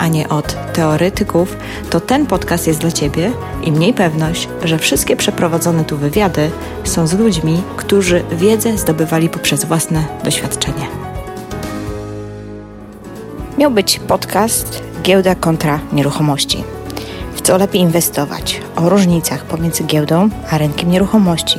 a nie od teoretyków, to ten podcast jest dla Ciebie i mniej pewność, że wszystkie przeprowadzone tu wywiady są z ludźmi, którzy wiedzę zdobywali poprzez własne doświadczenie. Miał być podcast Giełda kontra nieruchomości. W co lepiej inwestować? O różnicach pomiędzy giełdą a rynkiem nieruchomości.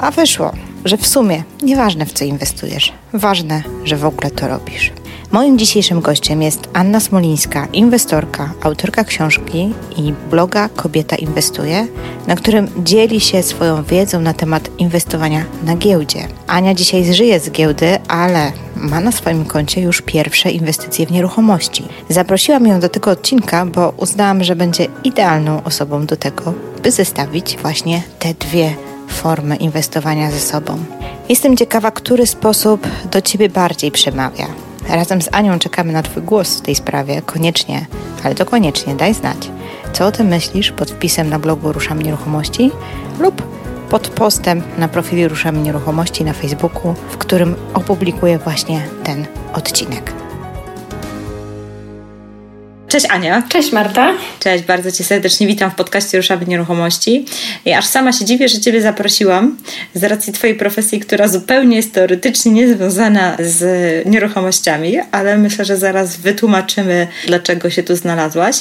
A wyszło, że w sumie nieważne w co inwestujesz, ważne, że w ogóle to robisz. Moim dzisiejszym gościem jest Anna Smolińska, inwestorka, autorka książki i bloga Kobieta Inwestuje, na którym dzieli się swoją wiedzą na temat inwestowania na giełdzie. Ania dzisiaj żyje z giełdy, ale ma na swoim koncie już pierwsze inwestycje w nieruchomości. Zaprosiłam ją do tego odcinka, bo uznałam, że będzie idealną osobą do tego, by zestawić właśnie te dwie formy inwestowania ze sobą. Jestem ciekawa, który sposób do Ciebie bardziej przemawia. Razem z Anią czekamy na Twój głos w tej sprawie. Koniecznie, ale to koniecznie daj znać. Co o tym myślisz pod wpisem na blogu Ruszam Nieruchomości lub pod postem na profilu Ruszamy Nieruchomości na Facebooku, w którym opublikuję właśnie ten odcinek. Cześć Ania. Cześć Marta. Cześć, bardzo Cię serdecznie witam w podcaście Ruszamy Nieruchomości. I aż sama się dziwię, że Ciebie zaprosiłam z racji Twojej profesji, która zupełnie jest teoretycznie niezwiązana z nieruchomościami, ale myślę, że zaraz wytłumaczymy, dlaczego się tu znalazłaś.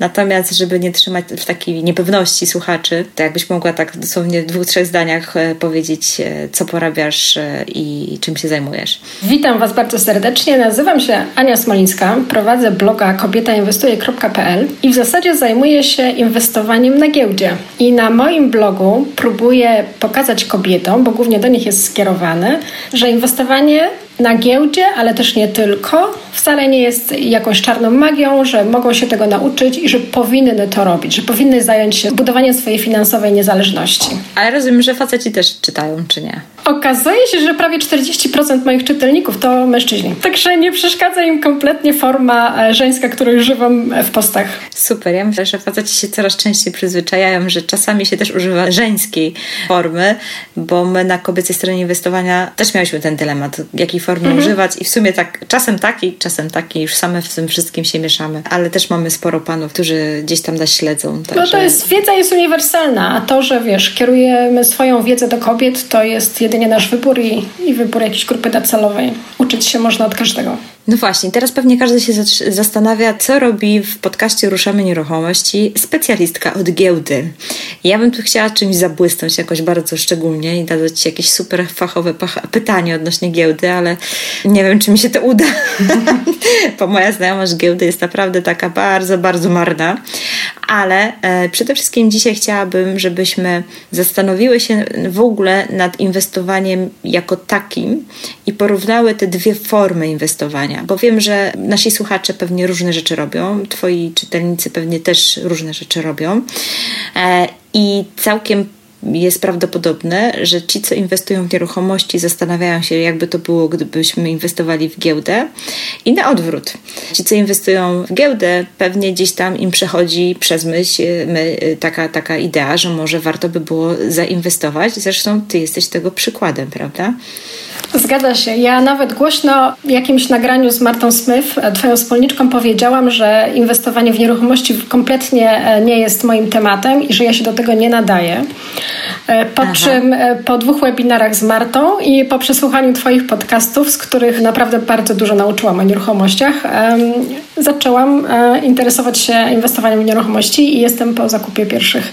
Natomiast, żeby nie trzymać w takiej niepewności słuchaczy, to jakbyś mogła tak dosłownie w dwóch, trzech zdaniach e, powiedzieć, e, co porabiasz e, i czym się zajmujesz. Witam Was bardzo serdecznie. Nazywam się Ania Smolińska. Prowadzę bloga Kobieta Inwestuje inwestuję.pl i w zasadzie zajmuję się inwestowaniem na giełdzie. I na moim blogu próbuję pokazać kobietom, bo głównie do nich jest skierowane, że inwestowanie na giełdzie, ale też nie tylko, wcale nie jest jakąś czarną magią, że mogą się tego nauczyć i że powinny to robić, że powinny zająć się budowaniem swojej finansowej niezależności. Ale rozumiem, że faceci też czytają, czy nie? Okazuje się, że prawie 40% moich czytelników to mężczyźni. Także nie przeszkadza im kompletnie forma e, żeńska, której używam w postach. Super. Ja myślę, że faceci się coraz częściej przyzwyczajają, że czasami się też używa żeńskiej formy, bo my na kobiecej stronie inwestowania też miałyśmy ten dylemat, jakiej formy mhm. używać i w sumie tak czasem taki, czasem taki, już same w tym wszystkim się mieszamy, ale też mamy sporo panów, którzy gdzieś tam nas śledzą. Także... No to jest, wiedza jest uniwersalna, a to, że wiesz, kierujemy swoją wiedzę do kobiet, to jest jedynie nasz wybór i, i wybór jakiejś grupy docelowej. Uczyć się można od każdego. No właśnie, teraz pewnie każdy się zastanawia, co robi w podcaście Ruszamy Nieruchomości specjalistka od giełdy. Ja bym tu chciała czymś zabłysnąć jakoś bardzo szczególnie i dać Ci jakieś super fachowe pytanie odnośnie giełdy, ale nie wiem, czy mi się to uda, bo moja znajomość giełdy jest naprawdę taka bardzo, bardzo marna. Ale e, przede wszystkim dzisiaj chciałabym, żebyśmy zastanowiły się w ogóle nad inwestowaniem jako takim i porównały te dwie formy inwestowania bo wiem, że nasi słuchacze pewnie różne rzeczy robią, twoi czytelnicy pewnie też różne rzeczy robią. E, i całkiem jest prawdopodobne, że ci, co inwestują w nieruchomości, zastanawiają się, jakby to było, gdybyśmy inwestowali w giełdę. I na odwrót. Ci, co inwestują w giełdę, pewnie gdzieś tam im przechodzi przez myśl my, taka, taka idea, że może warto by było zainwestować. Zresztą ty jesteś tego przykładem, prawda? Zgadza się. Ja nawet głośno w jakimś nagraniu z Martą Smith, e, twoją wspólniczką, powiedziałam, że inwestowanie w nieruchomości kompletnie e, nie jest moim tematem i że ja się do tego nie nadaję. E, po Aha. czym po dwóch webinarach z Martą i po przesłuchaniu Twoich podcastów, z których naprawdę bardzo dużo nauczyłam o nieruchomościach, zaczęłam interesować się inwestowaniem w nieruchomości i jestem po zakupie pierwszych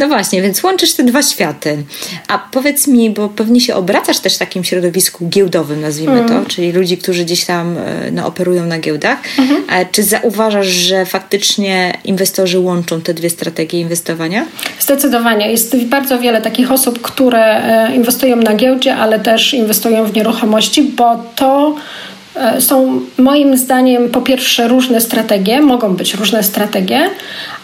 no właśnie, więc łączysz te dwa światy. A powiedz mi, bo pewnie się obracasz też w takim środowisku giełdowym, nazwijmy mm. to, mhm. czyli ludzi, którzy gdzieś tam e, no, operują na giełdach. Mm-hmm. Czy zauważasz, że faktycznie inwestorzy łączą te dwie strategie inwestowania? Zdecydowanie. Jest bardzo wiele takich osób, które e, inwestują na giełdzie, ale też inwestują w nieruchomości, bo to są moim zdaniem po pierwsze różne strategie, mogą być różne strategie,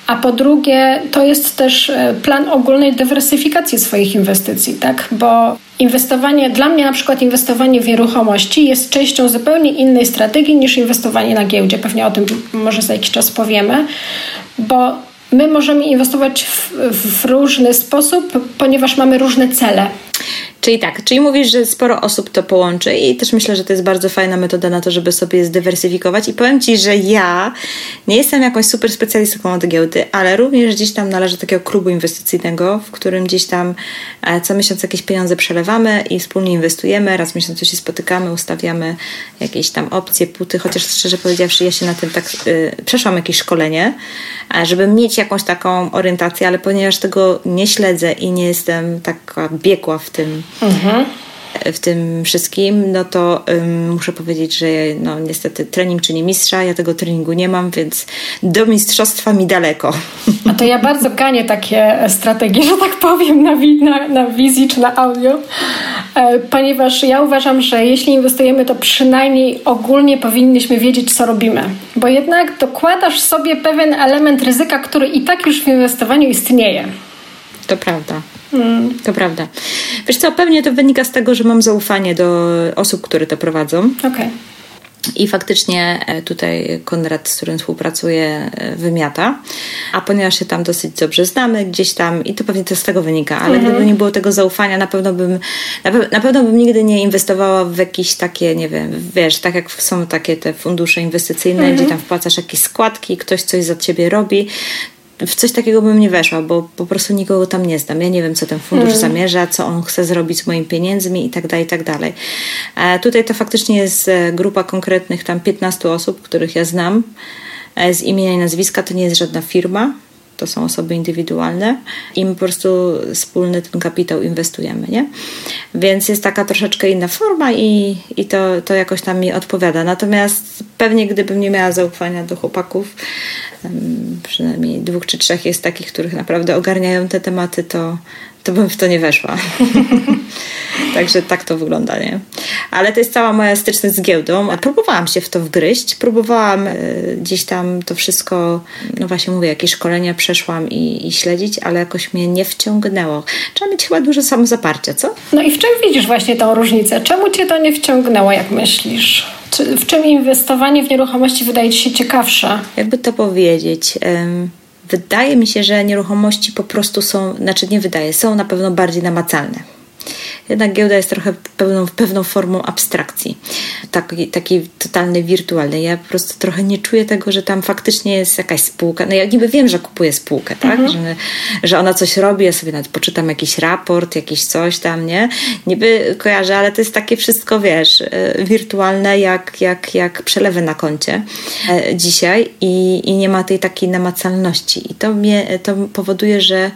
a po drugie to jest też e, plan ogólnej dywersyfikacji swoich inwestycji, tak? Bo inwestowanie, dla mnie na przykład inwestowanie w nieruchomości jest częścią zupełnie innej strategii niż inwestowanie na giełdzie. Pewnie o tym może za jakiś czas powiemy, bo my możemy inwestować w, w różny sposób, ponieważ mamy różne cele. Czyli tak, czyli mówisz, że sporo osób to połączy i też myślę, że to jest bardzo fajna metoda na to, żeby sobie zdywersyfikować. I powiem Ci, że ja nie jestem jakąś super specjalistką od giełdy, ale również gdzieś tam należę do takiego klubu inwestycyjnego, w którym gdzieś tam e, co miesiąc jakieś pieniądze przelewamy i wspólnie inwestujemy. Raz w miesiącu się spotykamy, ustawiamy jakieś tam opcje, puty, chociaż szczerze powiedziawszy, ja się na tym tak yy, przeszłam jakieś szkolenie, e, żeby mieć jakąś taką orientację, ale ponieważ tego nie śledzę i nie jestem taka biegła w tym, mhm. w tym wszystkim, no to um, muszę powiedzieć, że no niestety trening czyni mistrza, ja tego treningu nie mam, więc do mistrzostwa mi daleko. A to ja bardzo ganię takie strategie, że tak powiem, na, na, na wizji czy na audio, e, ponieważ ja uważam, że jeśli inwestujemy, to przynajmniej ogólnie powinniśmy wiedzieć, co robimy, bo jednak dokładasz sobie pewien element ryzyka, który i tak już w inwestowaniu istnieje. To prawda. Mm. To prawda. Wiesz co, pewnie to wynika z tego, że mam zaufanie do osób, które to prowadzą. Okej. Okay. I faktycznie e, tutaj Konrad, z którym współpracuję, e, wymiata. A ponieważ się tam dosyć dobrze znamy, gdzieś tam, i to pewnie to z tego wynika, ale mhm. gdyby nie było tego zaufania, na pewno bym na, pe na, pewno bym nigdy nie inwestowała w jakieś takie, nie wiem, wiesz, tak jak są takie te fundusze inwestycyjne, mhm. gdzie tam wpłacasz jakieś składki, ktoś coś za ciebie robi, w coś takiego bym nie weszła, bo po prostu nikogo tam nie znam. Ja nie wiem, co ten fundusz hmm. zamierza, co on chce zrobić z moimi pieniędzmi i tak dalej, i tak dalej. Tutaj to faktycznie jest e, grupa konkretnych tam 15 osób, których ja znam e, z imienia i nazwiska. To nie jest żadna firma, to są osoby indywidualne i my po prostu wspólny ten kapitał inwestujemy, nie? Więc jest taka troszeczkę inna forma i, i to, to jakoś tam mi odpowiada. Natomiast pewnie gdybym nie miała zaufania do chłopaków, przynajmniej dwóch czy trzech jest takich, których naprawdę ogarniają te tematy, to, to bym w to nie weszła. Także tak to wygląda, nie? Ale to jest cała moja styczność z giełdą. Próbowałam się w to wgryźć, próbowałam y, gdzieś tam to wszystko, no właśnie mówię, jakieś szkolenia przeszłam i, i śledzić, ale jakoś mnie nie wciągnęło. Trzeba mieć chyba dużo samozaparcia, co? No i w czym widzisz właśnie tą różnicę? Czemu cię to nie wciągnęło, jak myślisz? Czy, w czym inwestowanie w nieruchomości wydaje ci się ciekawsze? Jakby to powiedzieć... Wydaje mi się, że nieruchomości po prostu są, znaczy nie wydaje, są na pewno bardziej namacalne jednak giełda jest trochę pewną, pewną formą abstrakcji, takiej, takiej totalnej, wirtualnej. Ja po prostu trochę nie czuję tego, że tam faktycznie jest jakaś spółka. No ja niby wiem, że kupuję spółkę, tak? Mhm. Że, że ona coś robi, ja sobie nawet poczytam jakiś raport, jakiś coś tam, nie? Niby kojarzę, ale to jest takie wszystko, wiesz, e, wirtualne jak, jak, jak przelewy na koncie e, dzisiaj i, i nie ma tej takiej namacalności. I to mnie to powoduje, że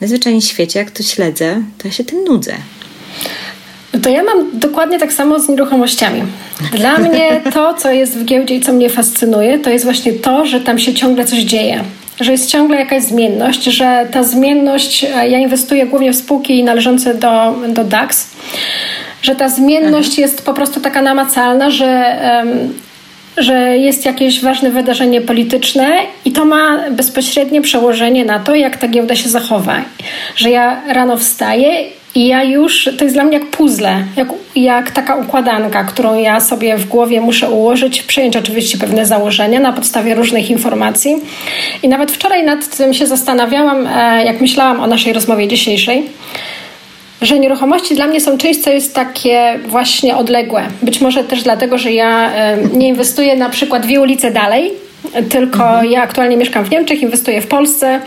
najzwyczajniej w świecie, jak to śledzę, to ja się tym nudzę. To ja mam dokładnie tak samo z nieruchomościami. Dla mnie to, co jest w giełdzie i co mnie fascynuje, to jest właśnie to, że tam się ciągle coś dzieje. Że jest ciągle jakaś zmienność, że ta zmienność, ja inwestuję głównie w spółki należące do, do DAX, że ta zmienność Aha. jest po prostu taka namacalna, że um, że jest jakieś ważne wydarzenie polityczne i to ma bezpośrednie przełożenie na to, jak ta giełda się zachowa. Że ja rano wstaję i ja już, to jest dla mnie jak puzzle, jak, jak taka układanka, którą ja sobie w głowie muszę ułożyć, przejąć oczywiście pewne założenia na podstawie różnych informacji. I nawet wczoraj nad tym się zastanawiałam, e, jak myślałam o naszej rozmowie dzisiejszej, że nieruchomości dla mnie są czymś, co jest takie właśnie odległe. Być może też dlatego, że ja e, nie inwestuję na przykład dwie ulice dalej, tylko mhm. ja aktualnie mieszkam w Niemczech, inwestuję w Polsce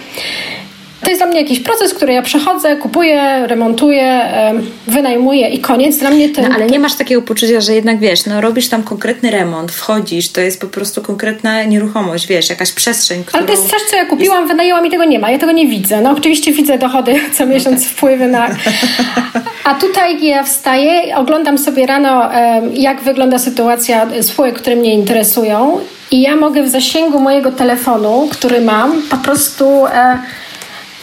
to jest dla mnie jakiś proces, który ja przechodzę, kupuję, remontuję, wynajmuję i koniec. Dla mnie ten... No, ale nie masz takiego poczucia, że jednak wiesz, no robisz tam konkretny remont, wchodzisz, to jest po prostu konkretna nieruchomość, wiesz, jakaś przestrzeń, którą... Ale to jest coś, co ja kupiłam, jest... wynajęłam i tego nie ma. Ja tego nie widzę. No oczywiście widzę dochody co miesiąc, okay. wpływy na... A tutaj ja wstaję, oglądam sobie rano, jak wygląda sytuacja spółek, które mnie interesują i ja mogę w zasięgu mojego telefonu, który mam, po prostu e,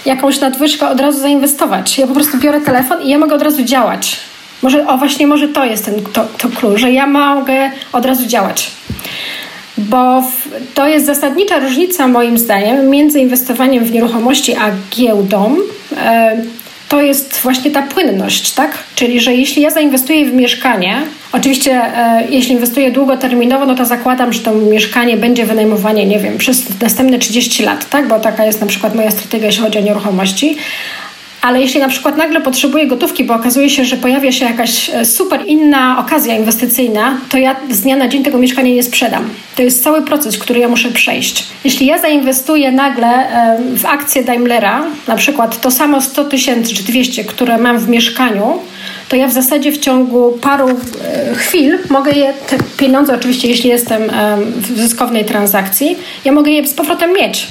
jakąś nadwyżkę od razu zainwestować. Ja po prostu biorę telefon i ja mogę od razu działać. Może, o właśnie, może to jest ten to, to klucz, że ja mogę od razu działać. bo to jest zasadnicza różnica moim zdaniem między inwestowaniem w nieruchomości a giełdą. To jest właśnie ta płynność, tak? Czyli, że jeśli ja zainwestuję w mieszkanie, oczywiście e, jeśli inwestuję długoterminowo, no to zakładam, że to mieszkanie będzie wynajmowanie, nie wiem, przez następne 30 lat, tak? Bo taka jest na przykład moja strategia, jeśli chodzi o nieruchomości. Ale jeśli na przykład nagle potrzebuję gotówki, bo okazuje się, że pojawia się jakaś e, super inna okazja inwestycyjna, to ja z dnia na dzień tego mieszkania nie sprzedam. To jest cały proces, który ja muszę przejść. Jeśli ja zainwestuję nagle e, w akcję Daimlera, na przykład to samo 100 tysięcy czy 200, które mam w mieszkaniu, to ja w zasadzie w ciągu paru e, chwil mogę je, te pieniądze oczywiście, jeśli jestem w zyskownej transakcji, ja mogę je z powrotem mieć.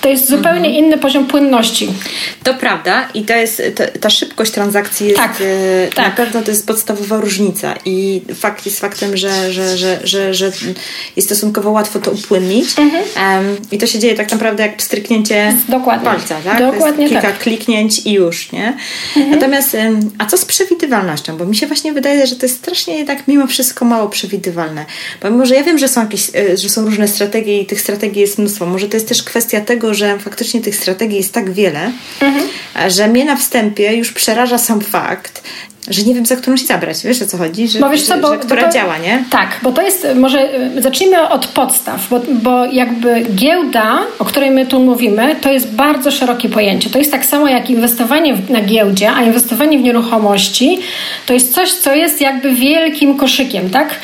To jest zupełnie mhm. inny poziom płynności. To prawda i to jest, to, ta szybkość transakcji jest tak, e, tak. na pewno to jest podstawowa różnica i fakt jest faktem, że, że, że, że, że jest stosunkowo łatwo to upłynnić mhm. um, i to się dzieje tak naprawdę jak stryknięcie Dokładnie. palca, tak? Dokładnie kilka tak. kliknięć i już, nie? Mhm. Natomiast, a co z przewidywalnością? Bo mi się właśnie wydaje, że to jest strasznie jednak mimo wszystko mało przewidywalne. Pomimo, że ja wiem, że są jakieś, e, że są różne strategie i tych strategii jest mnóstwo. Może to jest też kwestia tego, że faktycznie tych strategii jest tak wiele, mhm. że mnie na wstępie już przeraża sam fakt, że nie wiem, za którą się zabrać. Wiesz o co chodzi? Że, bo wiesz co, bo, że, która bo to, działa, nie? Tak, bo to jest, może y, zacznijmy od podstaw, bo, bo jakby giełda, o której my tu mówimy, to jest bardzo szerokie pojęcie. To jest tak samo jak inwestowanie na giełdzie, a inwestowanie w nieruchomości to jest coś, co jest jakby wielkim koszykiem, tak?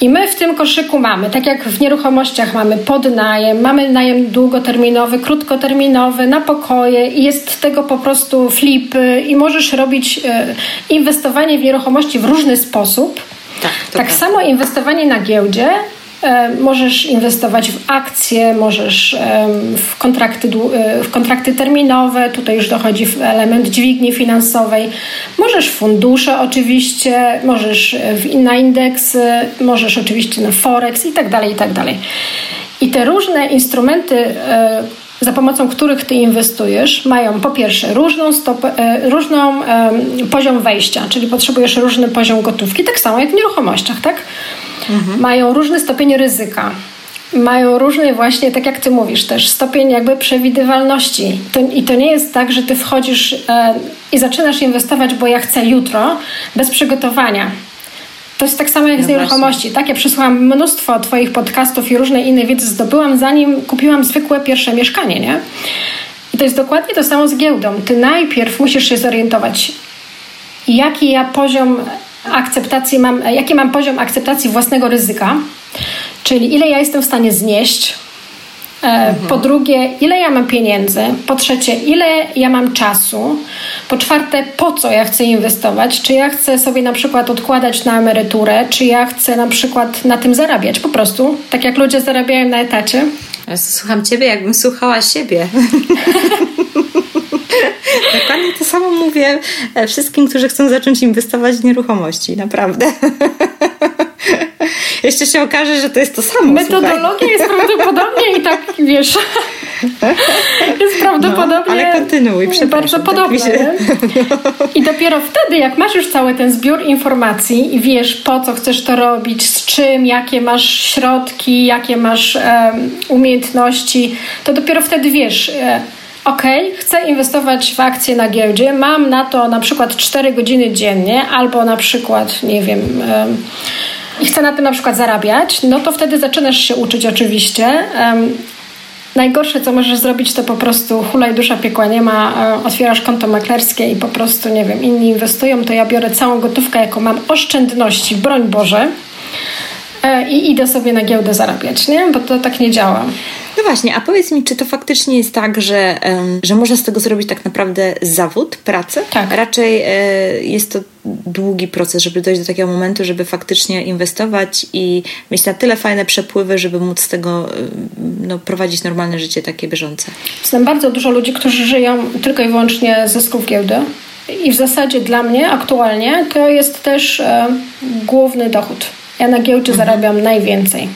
I my w tym koszyku mamy, tak jak w nieruchomościach mamy podnajem, mamy najem długoterminowy, krótkoterminowy, na pokoje i jest tego po prostu flipy i możesz robić e, inwestowanie w nieruchomości w różny sposób. Tak, tak samo inwestowanie na giełdzie możesz inwestować w akcje, możesz w kontrakty, e, w kontrakty terminowe, tutaj już dochodzi element dźwigni finansowej. Możesz w fundusze oczywiście, możesz na indeksy, możesz oczywiście na forex i tak dalej, i tak dalej. I te różne instrumenty e, za pomocą których ty inwestujesz, mają po pierwsze różną, stopę, różną poziom wejścia, czyli potrzebujesz różny poziom gotówki, tak samo jak w nieruchomościach, tak? Mhm. mają różny stopień ryzyka. Mają różny właśnie, tak jak ty mówisz też, stopień jakby przewidywalności. To, I to nie jest tak, że ty wchodzisz e, i zaczynasz inwestować, bo ja chcę jutro, bez przygotowania. To jest tak samo jak no z nieruchomości. Tak, ja przysłałam mnóstwo Twoich podcastów i różnej innej wiedzy zdobyłam, zanim kupiłam zwykłe pierwsze mieszkanie, nie? I to jest dokładnie to samo z giełdą. Ty najpierw musisz się zorientować, jaki ja poziom akceptacji mam, jaki mam poziom akceptacji własnego ryzyka, czyli ile ja jestem w stanie znieść. E, mhm. Po drugie, ile ja mam pieniędzy? Po trzecie, ile ja mam czasu? Po czwarte, po co ja chcę inwestować? Czy ja chcę sobie na przykład odkładać na emeryturę? Czy ja chcę na przykład na tym zarabiać? Po prostu, tak jak ludzie zarabiają na etacie. Ja słucham ciebie, jakbym słuchała siebie. Dokładnie to samo mówię e, wszystkim, którzy chcą zacząć inwestować w nieruchomości. Naprawdę. Jeszcze się okaże, że to jest to samo. Metodologia słuchaj. jest prawdopodobnie i tak, wiesz, jest prawdopodobnie no, ale kontynuuj, bardzo tak podobne. Tak się... I dopiero wtedy, jak masz już cały ten zbiór informacji i wiesz, po co chcesz to robić, z czym, jakie masz środki, jakie masz um, umiejętności, to dopiero wtedy wiesz... E, ok, chcę inwestować w akcje na giełdzie, mam na to na przykład 4 godziny dziennie, albo na przykład, nie wiem, i chcę na tym na przykład zarabiać, no to wtedy zaczynasz się uczyć oczywiście. Najgorsze, co możesz zrobić, to po prostu hulaj dusza piekła nie ma, e, otwierasz konto maklerskie i po prostu, nie wiem, inni inwestują, to ja biorę całą gotówkę, jaką mam oszczędności, broń Boże, e, i idę sobie na giełdę zarabiać, nie? Bo to tak nie działa. No właśnie, a powiedz mi, czy to faktycznie jest tak, że, że można z tego zrobić tak naprawdę zawód, pracę? Tak. Raczej e, jest to długi proces, żeby dojść do takiego momentu, żeby faktycznie inwestować i mieć na tyle fajne przepływy, żeby móc z tego no, prowadzić normalne życie takie bieżące. Znam bardzo dużo ludzi, którzy żyją tylko i wyłącznie ze zysków giełdy. I w zasadzie dla mnie aktualnie to jest też e, główny dochód. Ja na giełdzie mhm. zarabiam najwięcej.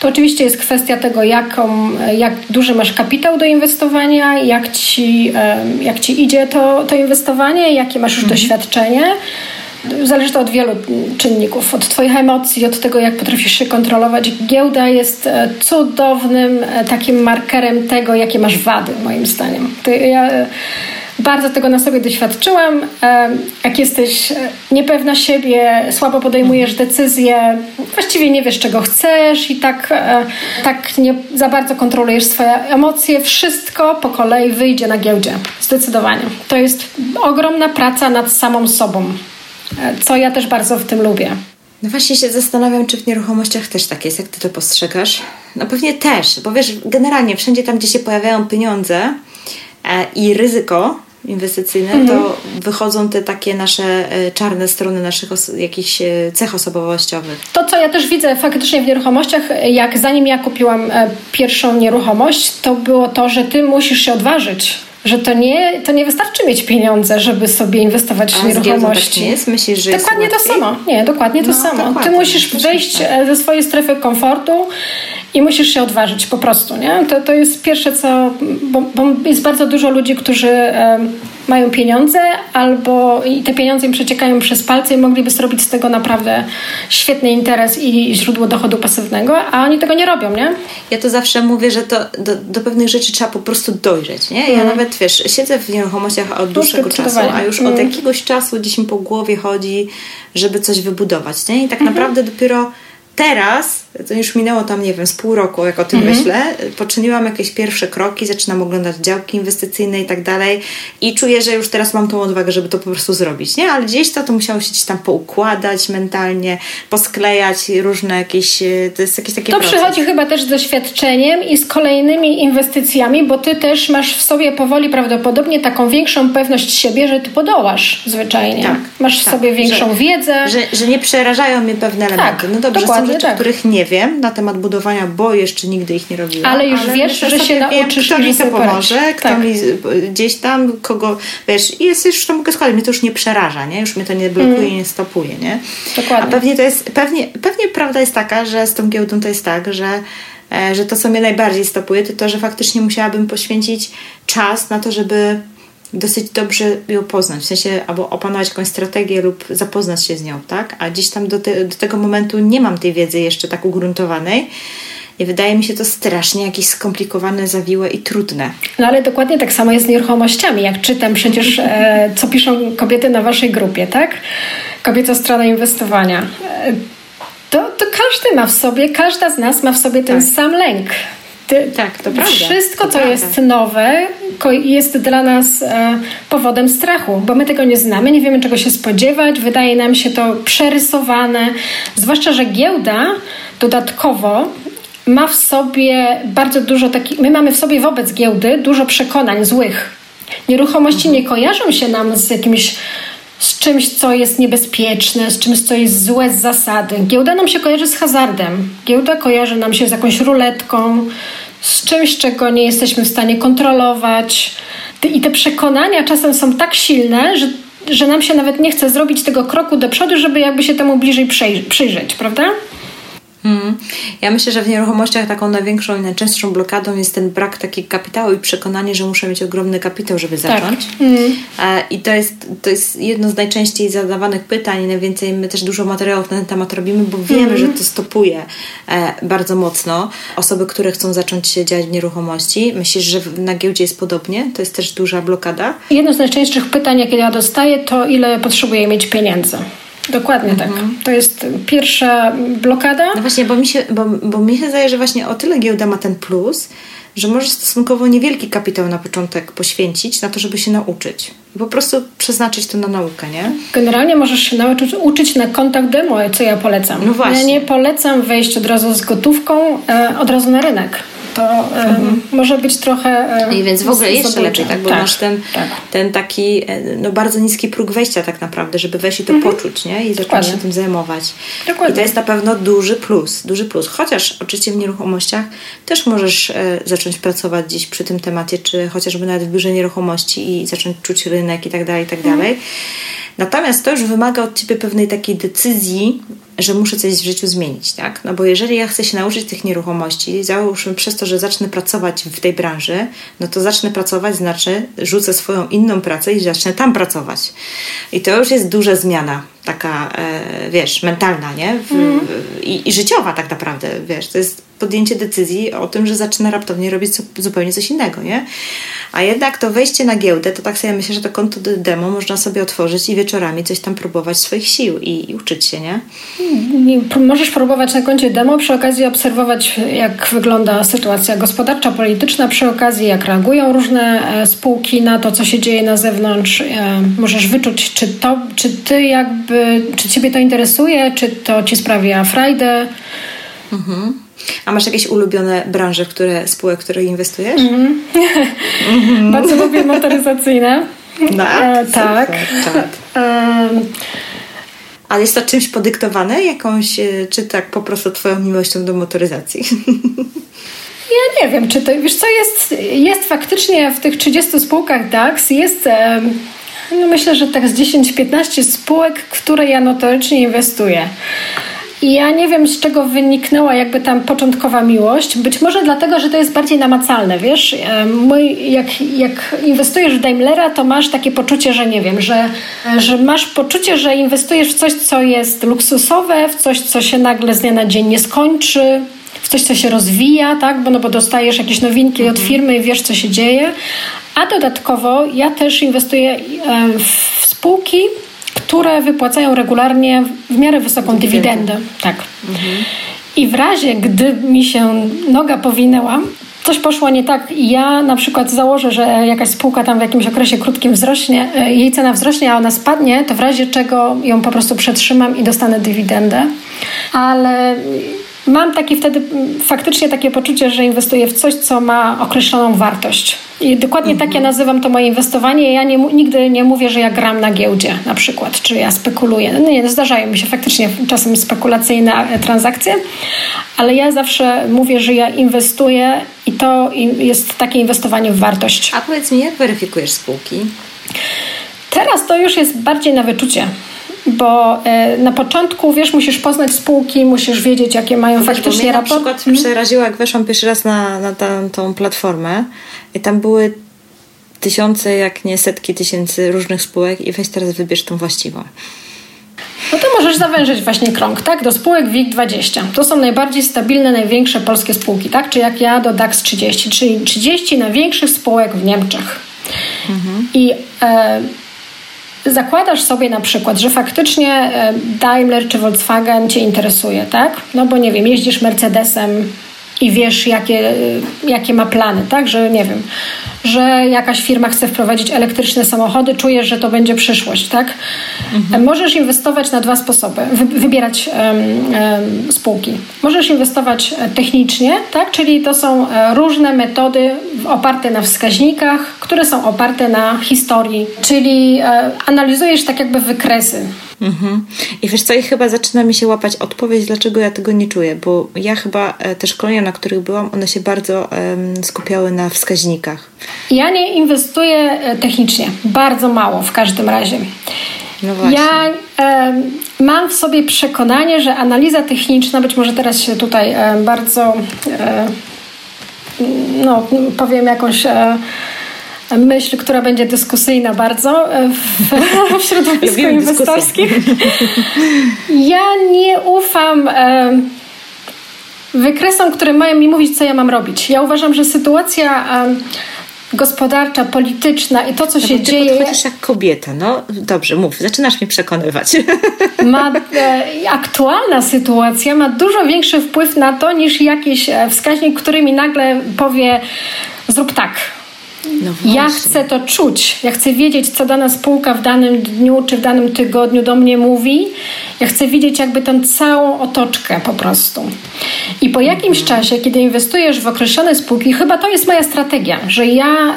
To oczywiście jest kwestia tego, jaką, jak duży masz kapitał do inwestowania, jak ci, jak ci idzie to, to inwestowanie, jakie masz już mhm. doświadczenie. Zależy to od wielu czynników, od Twoich emocji, od tego, jak potrafisz się kontrolować. Giełda jest e, cudownym e, takim markerem tego, jakie masz wady, moim zdaniem. To ja bardzo tego na sobie doświadczyłam. Jak jesteś niepewna siebie, słabo podejmujesz decyzje, właściwie nie wiesz, czego chcesz i tak, tak nie za bardzo kontrolujesz swoje emocje, wszystko po kolei wyjdzie na giełdzie. Zdecydowanie. To jest ogromna praca nad samą sobą, co ja też bardzo w tym lubię. No właśnie się zastanawiam, czy w nieruchomościach też tak jest, jak ty to postrzegasz. No pewnie też, bo wiesz, generalnie wszędzie tam, gdzie się pojawiają pieniądze e, i ryzyko, inwestycyjne, mhm. to wychodzą te takie nasze e, czarne strony naszych os- jakichś e, cech osobowościowych. To, co ja też widzę faktycznie w nieruchomościach, jak zanim ja kupiłam e, pierwszą nieruchomość, to było to, że ty musisz się odważyć że to nie, to nie wystarczy mieć pieniądze, żeby sobie inwestować w nieruchomości. Tak nie jest? Myślisz, że dokładnie to samo. Nie, dokładnie to no, samo. Dokładnie. Ty musisz wyjść tak. ze swojej strefy komfortu i musisz się odważyć po prostu, nie? To, to jest pierwsze, co... Bo, bo jest bardzo dużo ludzi, którzy um, mają pieniądze albo i te pieniądze im przeciekają przez palce i mogliby zrobić z tego naprawdę świetny interes i źródło dochodu pasywnego, a oni tego nie robią, nie? Ja to zawsze mówię, że to do, do pewnych rzeczy trzeba po prostu dojrzeć, nie? Ja mm. nawet, wiesz, siedzę w nieruchomościach od dłuższego czasu, a już mm. od jakiegoś czasu gdzieś mi po głowie chodzi, żeby coś wybudować, nie? I tak mm -hmm. naprawdę dopiero teraz, to już minęło tam, nie wiem, z pół roku, jak o tym mhm. myślę, poczyniłam jakieś pierwsze kroki, zaczynam oglądać działki inwestycyjne i tak dalej i czuję, że już teraz mam tą odwagę, żeby to po prostu zrobić, nie? Ale gdzieś to, to musiało się gdzieś tam poukładać mentalnie, posklejać różne jakieś, e, to jest jakieś takie To proces. przychodzi chyba też z doświadczeniem i z kolejnymi inwestycjami, bo ty też masz w sobie powoli prawdopodobnie taką większą pewność siebie, że ty podołasz zwyczajnie. Tak, masz w tak, sobie większą że, wiedzę. Że, że nie przerażają mnie pewne elementy. Tak, no dobrze, są rzeczy, tak. których nie wiem na temat budowania, bo jeszcze nigdy ich nie robiłam. Ale już ale wiesz, że się nauczysz wiem, kto mi to pomoże, kto tak. mi gdzieś tam, kogo, wiesz, jest już to mogę składać, mnie to już nie przeraża, nie? Już mnie to nie blokuje, mm. nie stopuje, nie? Dokładnie. A pewnie to jest, pewnie, pewnie prawda jest taka, że z tą giełdą to jest tak, że e, że to, co mnie najbardziej stopuje, to to, że faktycznie musiałabym poświęcić czas na to, żeby dosyć dobrze ją poznać, w sensie albo opanować jakąś strategię lub zapoznać się z nią, tak? A gdzieś tam do, te, do tego momentu nie mam tej wiedzy jeszcze tak ugruntowanej. I wydaje mi się to strasznie jakieś skomplikowane, zawiłe i trudne. No ale dokładnie tak samo jest z nieruchomościami. Jak czytam przecież, e, co piszą kobiety na waszej grupie, tak? Kobieca strona inwestowania. E, to, to każdy ma w sobie, każda z nas ma w sobie ten tak. sam lęk. Ty, tak, to prawda. Wszystko, to co prawda. jest nowe, jest dla nas e, powodem strachu, bo my tego nie znamy, nie wiemy czego się spodziewać, wydaje nam się to przerysowane. Zwłaszcza, że giełda dodatkowo ma w sobie bardzo dużo takich. My mamy w sobie wobec giełdy dużo przekonań złych. Nieruchomości nie kojarzą się nam z jakimś z czymś, co jest niebezpieczne, z czymś, co jest złe z zasady. Giełda nam się kojarzy z hazardem. Giełda kojarzy nam się z jakąś ruletką, z czymś, czego nie jesteśmy w stanie kontrolować. I te przekonania czasem są tak silne, że, że nam się nawet nie chce zrobić tego kroku do przodu, żeby jakby się temu bliżej przyjrzeć, prawda? Hmm. Ja myślę, że w nieruchomościach taką największą i najczęstszą blokadą jest ten brak takiego kapitału i przekonanie, że muszę mieć ogromny kapitał, żeby tak. zacząć. Tak. I to jest, to jest jedno z najczęściej zadawanych pytań najwięcej my też dużo materiałów na ten temat robimy, bo wiemy, hmm. że to stopuje e, bardzo mocno osoby, które chcą zacząć działać w nieruchomości. Myślisz, że na giełdzie jest podobnie? To jest też duża blokada? Jedno z najczęstszych pytań, jakie ja dostaję, to ile potrzebuję mieć pieniędzy. Dokładnie tak. mhm. tak. To jest pierwsza blokada. No właśnie, bo mi, się, bo, bo mi się zdaje, że właśnie o tyle giełda ma ten plus, że możesz stosunkowo niewielki kapitał na początek poświęcić na to, żeby się nauczyć. I po prostu przeznaczyć to na naukę, nie? Generalnie możesz się nauczyć uczyć na kontakt demo, co ja polecam. No właśnie. Ja nie polecam wejść od razu z gotówką, e, od razu na rynek to mhm. może być trochę. I więc w ogóle jeszcze lepiej, tak? Bo tak, masz ten, tak. ten taki e, no, bardzo niski próg wejścia tak naprawdę, żeby wejść i to mhm. poczuć, nie? I zacząć się tym zajmować. Dokładnie. I to jest na pewno duży plus, duży plus. Chociaż oczywiście w nieruchomościach też możesz e, zacząć pracować gdzieś przy tym temacie, czy chociażby nawet w biurze nieruchomości i zacząć czuć rynek i tak dalej, i tak mhm. dalej. Natomiast to już wymaga od ciebie pewnej takiej decyzji, że muszę coś w życiu zmienić, tak? No bo jeżeli ja chcę się nauczyć tych nieruchomości, załóżmy przez to, że zacznę pracować w tej branży, no to zacznę pracować, znaczy rzucę swoją inną pracę i zacznę tam pracować. I to już jest duża zmiana, taka, e, wiesz, mentalna, nie? W, mm. i, I życiowa tak naprawdę, wiesz, to jest podjęcie decyzji o tym, że zaczyna raptownie robić zupełnie coś innego, nie? A jednak to wejście na giełdę, to tak sobie myślę, że to konto demo można sobie otworzyć i wieczorami coś tam próbować swoich sił i, i uczyć się, nie? Możesz próbować na koncie demo, przy okazji obserwować, jak wygląda sytuacja gospodarcza, polityczna, przy okazji, jak reagują różne e, spółki na to, co się dzieje na zewnątrz. E, możesz wyczuć, czy to, czy ty jakby, czy ciebie to interesuje, czy to ci sprawia frajdę. Mhm. A masz jakieś ulubione branże, które, spółek, w które inwestujesz? Mm. mm. Bardzo lubię motoryzacyjne. No, e, tak. tak. E, ale jest to czymś podyktowane? Jakąś, e, czy tak po prostu twoją miłością do motoryzacji? Ja nie wiem, czy to, wiesz co, jest, jest faktycznie w tych 30 spółkach DAX, jest no myślę, że tak z 10-15 spółek, które ja notorycznie inwestuję. I ja nie wiem, z czego wyniknęła jakby tam początkowa miłość. Być może dlatego, że to jest bardziej namacalne, wiesz? Mój, jak, jak inwestujesz w Daimlera, to masz takie poczucie, że nie wiem, że, że masz poczucie, że inwestujesz w coś, co jest luksusowe, w coś, co się nagle z dnia na dzień nie skończy, w coś, co się rozwija, tak? Bo, no, bo dostajesz jakieś nowinki od firmy i wiesz, co się dzieje. A dodatkowo ja też inwestuję w spółki, które wypłacają regularnie w miarę wysoką dywidendę. Tak. Mhm. I w razie, gdy mi się noga powinęła, coś poszło nie tak i ja na przykład założę, że jakaś spółka tam w jakimś okresie krótkim wzrośnie, e, jej cena wzrośnie, a ona spadnie, to w razie czego ją po prostu przetrzymam i dostanę dywidendę. Ale mam taki wtedy faktycznie takie poczucie, że inwestuję w coś, co ma określoną wartość. I dokładnie mhm. tak ja nazywam to moje inwestowanie. Ja nie, nigdy nie mówię, że ja gram na giełdzie na przykład, czy ja spekuluję. No nie, zdarzają mi się faktycznie czasem spekulacyjne e, transakcje, ale ja zawsze mówię, że ja inwestuję i to jest takie inwestowanie w wartość. A powiedz mi, jak weryfikujesz spółki? Teraz to już jest bardziej na wyczucie bo e, na początku, wiesz, musisz poznać spółki, musisz wiedzieć, jakie mają no faktycznie raporty. Na przykład hmm? przeraziło, jak weszłam pierwszy raz na, na tą, tą platformę i tam były tysiące, jak nie setki tysięcy różnych spółek i weź teraz wybierz tą właściwą. No to możesz zawężyć właśnie krąg, tak? Do spółek WIG20. To są najbardziej stabilne, największe polskie spółki, tak? Czy jak ja do DAX 30, czyli 30 największych spółek w Niemczech. Mhm. I e, zakładasz sobie na przykład, że faktycznie e, Daimler czy Volkswagen cię interesuje, tak? No bo nie wiem, jeździsz Mercedesem i wiesz, jakie, e, jakie ma plany, tak? Że nie wiem, że jakaś firma chce wprowadzić elektryczne samochody, czujesz, że to będzie przyszłość, tak? Mhm. Możesz inwestować na dwa sposoby, wybierać um, um, spółki. Możesz inwestować e, technicznie, tak? Czyli to są różne metody oparte na wskaźnikach, które są oparte na historii, czyli analizujesz tak jakby wykresy. Mhm. I wiesz co, i chyba zaczyna mi się łapać odpowiedź, dlaczego ja tego nie czuję, bo ja chyba e, te szkolenia, na których byłam, one się bardzo um, skupiały na wskaźnikach. Ja nie inwestuję e, technicznie, bardzo mało w każdym razie. No. Ja e, mam w sobie przekonanie, że analiza techniczna, być może teraz się tutaj e, bardzo, e, no powiem jakąś myśl, która będzie dyskusyjna bardzo e, w, w środowisku inwestorskim. Ja nie ufam e, wykresom, które mają mi mówić, co ja mam robić. Ja uważam, że sytuacja e, gospodarcza, polityczna i to, co no się ty dzieje. Podchodzisz jak kobieta, no dobrze, mów, zaczynasz mnie przekonywać. Ma, e, aktualna sytuacja ma dużo większy wpływ na to niż jakiś wskaźnik, który mi nagle powie zrób tak no ja chcę to czuć. Ja chcę wiedzieć, co dana spółka w danym dniu czy w danym tygodniu do mnie mówi. Ja chcę widzieć jakby tę całą otoczkę po prostu. I po jakimś czasie, kiedy inwestujesz w określone spółki, chyba to jest moja strategia, że ja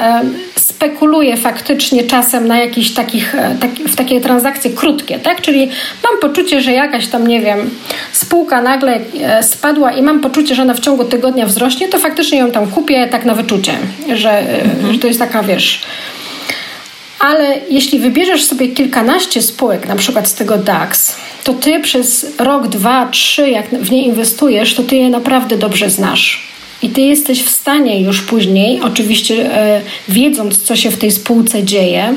spekuluję faktycznie czasem na jakichś takich, e, w takie transakcje krótkie, tak? Czyli mam poczucie, że jakaś tam, nie wiem, spółka nagle e, spadła i mam poczucie, że ona w ciągu tygodnia wzrośnie, to faktycznie ją tam kupię tak na wyczucie, że, mhm. Że to jest taka, wiesz, Ale jeśli wybierzesz sobie kilkanaście spółek, na przykład z tego DAX, to ty przez rok, dwa, trzy, jak w nie inwestujesz, to ty je naprawdę dobrze znasz. I ty jesteś w stanie już później, oczywiście e, wiedząc, co się w tej spółce dzieje,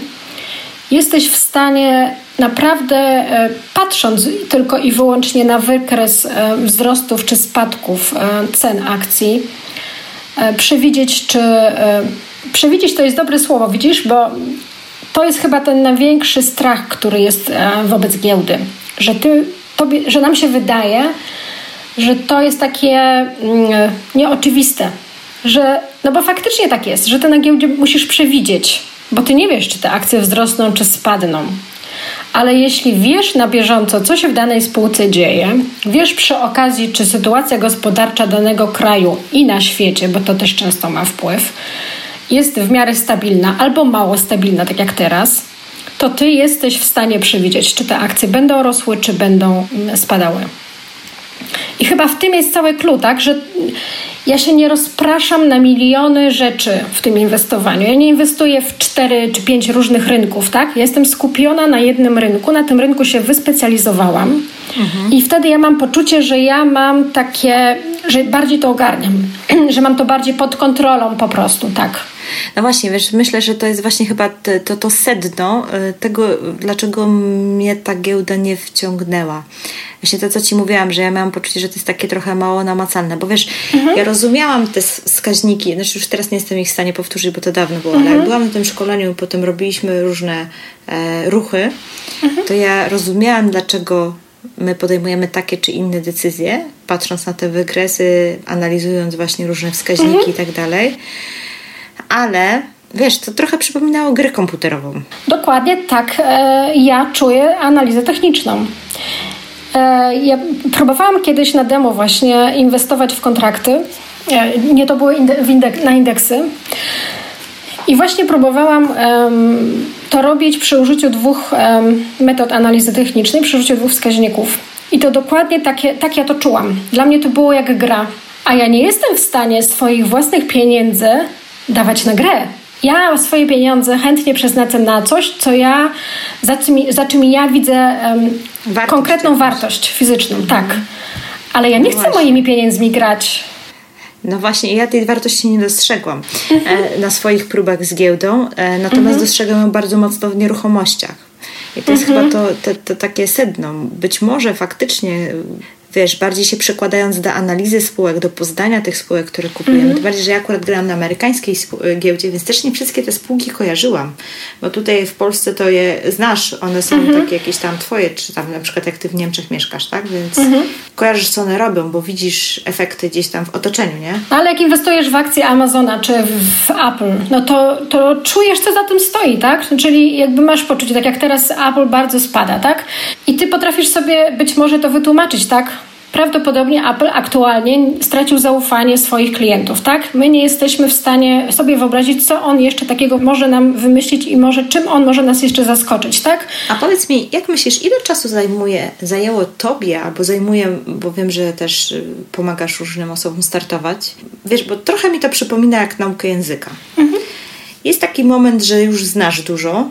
jesteś w stanie naprawdę, e, patrząc tylko i wyłącznie na wykres e, wzrostów czy spadków cen akcji, przewidzieć, czy. Przewidzieć to jest dobre słowo, widzisz, bo to jest chyba ten największy strach, który jest e, wobec giełdy, że, ty, tobie, że nam się wydaje, że to jest takie mm, nieoczywiste, że, no bo faktycznie tak jest, że ty na giełdzie musisz przewidzieć, bo ty nie wiesz, czy te akcje wzrosną, czy spadną. Ale jeśli wiesz na bieżąco, co się w danej spółce dzieje, wiesz przy okazji, czy sytuacja gospodarcza danego kraju i na świecie, bo to też często ma wpływ, jest w miarę stabilna albo mało stabilna, tak jak teraz, to ty jesteś w stanie przewidzieć, czy te akcje będą rosły, czy będą mm, spadały. I chyba w tym jest cały klucz, tak, że ja się nie rozpraszam na miliony rzeczy w tym inwestowaniu. Ja nie inwestuję w cztery czy pięć różnych rynków, tak? Ja jestem skupiona na jednym rynku, na tym rynku się wyspecjalizowałam mhm. i wtedy ja mam poczucie, że ja mam takie, że bardziej to ogarniam, że mam to bardziej pod kontrolą po prostu, tak. No właśnie, wiesz, myślę, że to jest właśnie chyba to, to, sedno y, tego, dlaczego mnie ta giełda nie wciągnęła. Właśnie to, co Ci mówiłam, że ja miałam poczucie, że to jest takie trochę mało namacalne, bo wiesz, mhm. ja rozumiałam te wskaźniki, znaczy już teraz nie jestem ich w stanie powtórzyć, bo to dawno było, mhm. ale jak byłam na tym szkoleniu i potem robiliśmy różne e, ruchy, mhm. to ja rozumiałam, dlaczego my podejmujemy takie czy inne decyzje, patrząc na te wykresy, analizując właśnie różne wskaźniki mhm. i tak dalej ale wiesz, to trochę przypominało grę komputerową. Dokładnie tak. E, ja czuję analizę techniczną. E, ja próbowałam kiedyś na demo właśnie inwestować w kontrakty. E, nie to było na indeksy. I właśnie próbowałam um, to robić przy użyciu dwóch metod analizy technicznej, przy użyciu dwóch wskaźników. I to dokładnie takie, tak ja to czułam. Dla mnie to było jak gra. A ja nie jestem w stanie swoich własnych pieniędzy dawać na grę. Ja swoje pieniądze chętnie przeznaczę na coś, co ja, za czym, za czym ja widzę um, wartość konkretną wartość fizyczną, tak. Mhm. Ale ja nie no chcę właśnie. moimi pieniędzmi grać. No właśnie, ja tej wartości nie dostrzegłam mhm. e, na swoich próbach z giełdą, e, natomiast mhm. dostrzegam ją bardzo mocno w nieruchomościach. I to jest chyba to, to, to, takie sedno. Być może faktycznie wiesz, bardziej się przekładając do analizy spółek, do poznania tych spółek, które kupujemy. Mm -hmm. Tym bardziej, że ja akurat grałam na amerykańskiej giełdzie, więc też nie wszystkie te spółki kojarzyłam. Bo tutaj w Polsce to je znasz, one są mm -hmm. takie jakieś tam twoje, czy tam na przykład jak ty w Niemczech mieszkasz, tak? Więc mm -hmm. kojarzysz, co one robią, bo widzisz efekty gdzieś tam w otoczeniu, nie? Ale jak inwestujesz w akcje Amazona czy w Apple, no to, to czujesz, co za tym stoi, tak? Czyli jakby masz poczucie, tak jak teraz Apple bardzo spada, tak? I ty potrafisz sobie być może to wytłumaczyć, tak? Prawdopodobnie Apple aktualnie stracił zaufanie swoich klientów, tak? My nie jesteśmy w stanie sobie wyobrazić, co on jeszcze takiego może nam wymyślić i może czym on może nas jeszcze zaskoczyć, tak? A powiedz mi, jak myślisz, ile czasu zajmuje, zajęło Tobie, albo zajmuje, bo wiem, że też y, pomagasz różnym osobom startować, wiesz, bo trochę mi to przypomina jak naukę języka. Mhm. Jest taki moment, że już znasz dużo,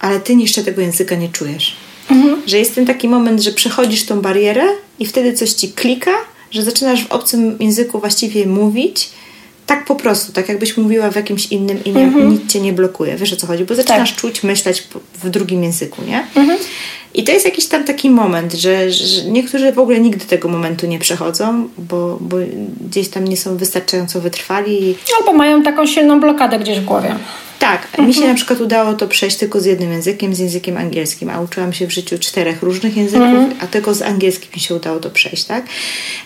ale Ty jeszcze tego języka nie czujesz. Mhm. Że jest ten taki moment, że przechodzisz tą barierę i wtedy coś ci klika, że zaczynasz w obcym języku właściwie mówić tak po prostu, tak jakbyś mówiła w jakimś innym i nie, mhm. nic cię nie blokuje. Wiesz o co chodzi? Bo zaczynasz tak. czuć, myśleć w drugim języku, nie? Mhm. I to jest jakiś tam taki moment, że, że, niektórzy w ogóle nigdy tego momentu nie przechodzą, bo, bo gdzieś tam nie są wystarczająco wytrwali. Albo mają taką silną blokadę gdzieś w głowie. Tak, mhm. mi się na przykład udało to przejść tylko z jednym językiem, z językiem angielskim, a uczyłam się w życiu czterech różnych języków, mhm. a tylko z angielskim mi się udało to przejść, tak?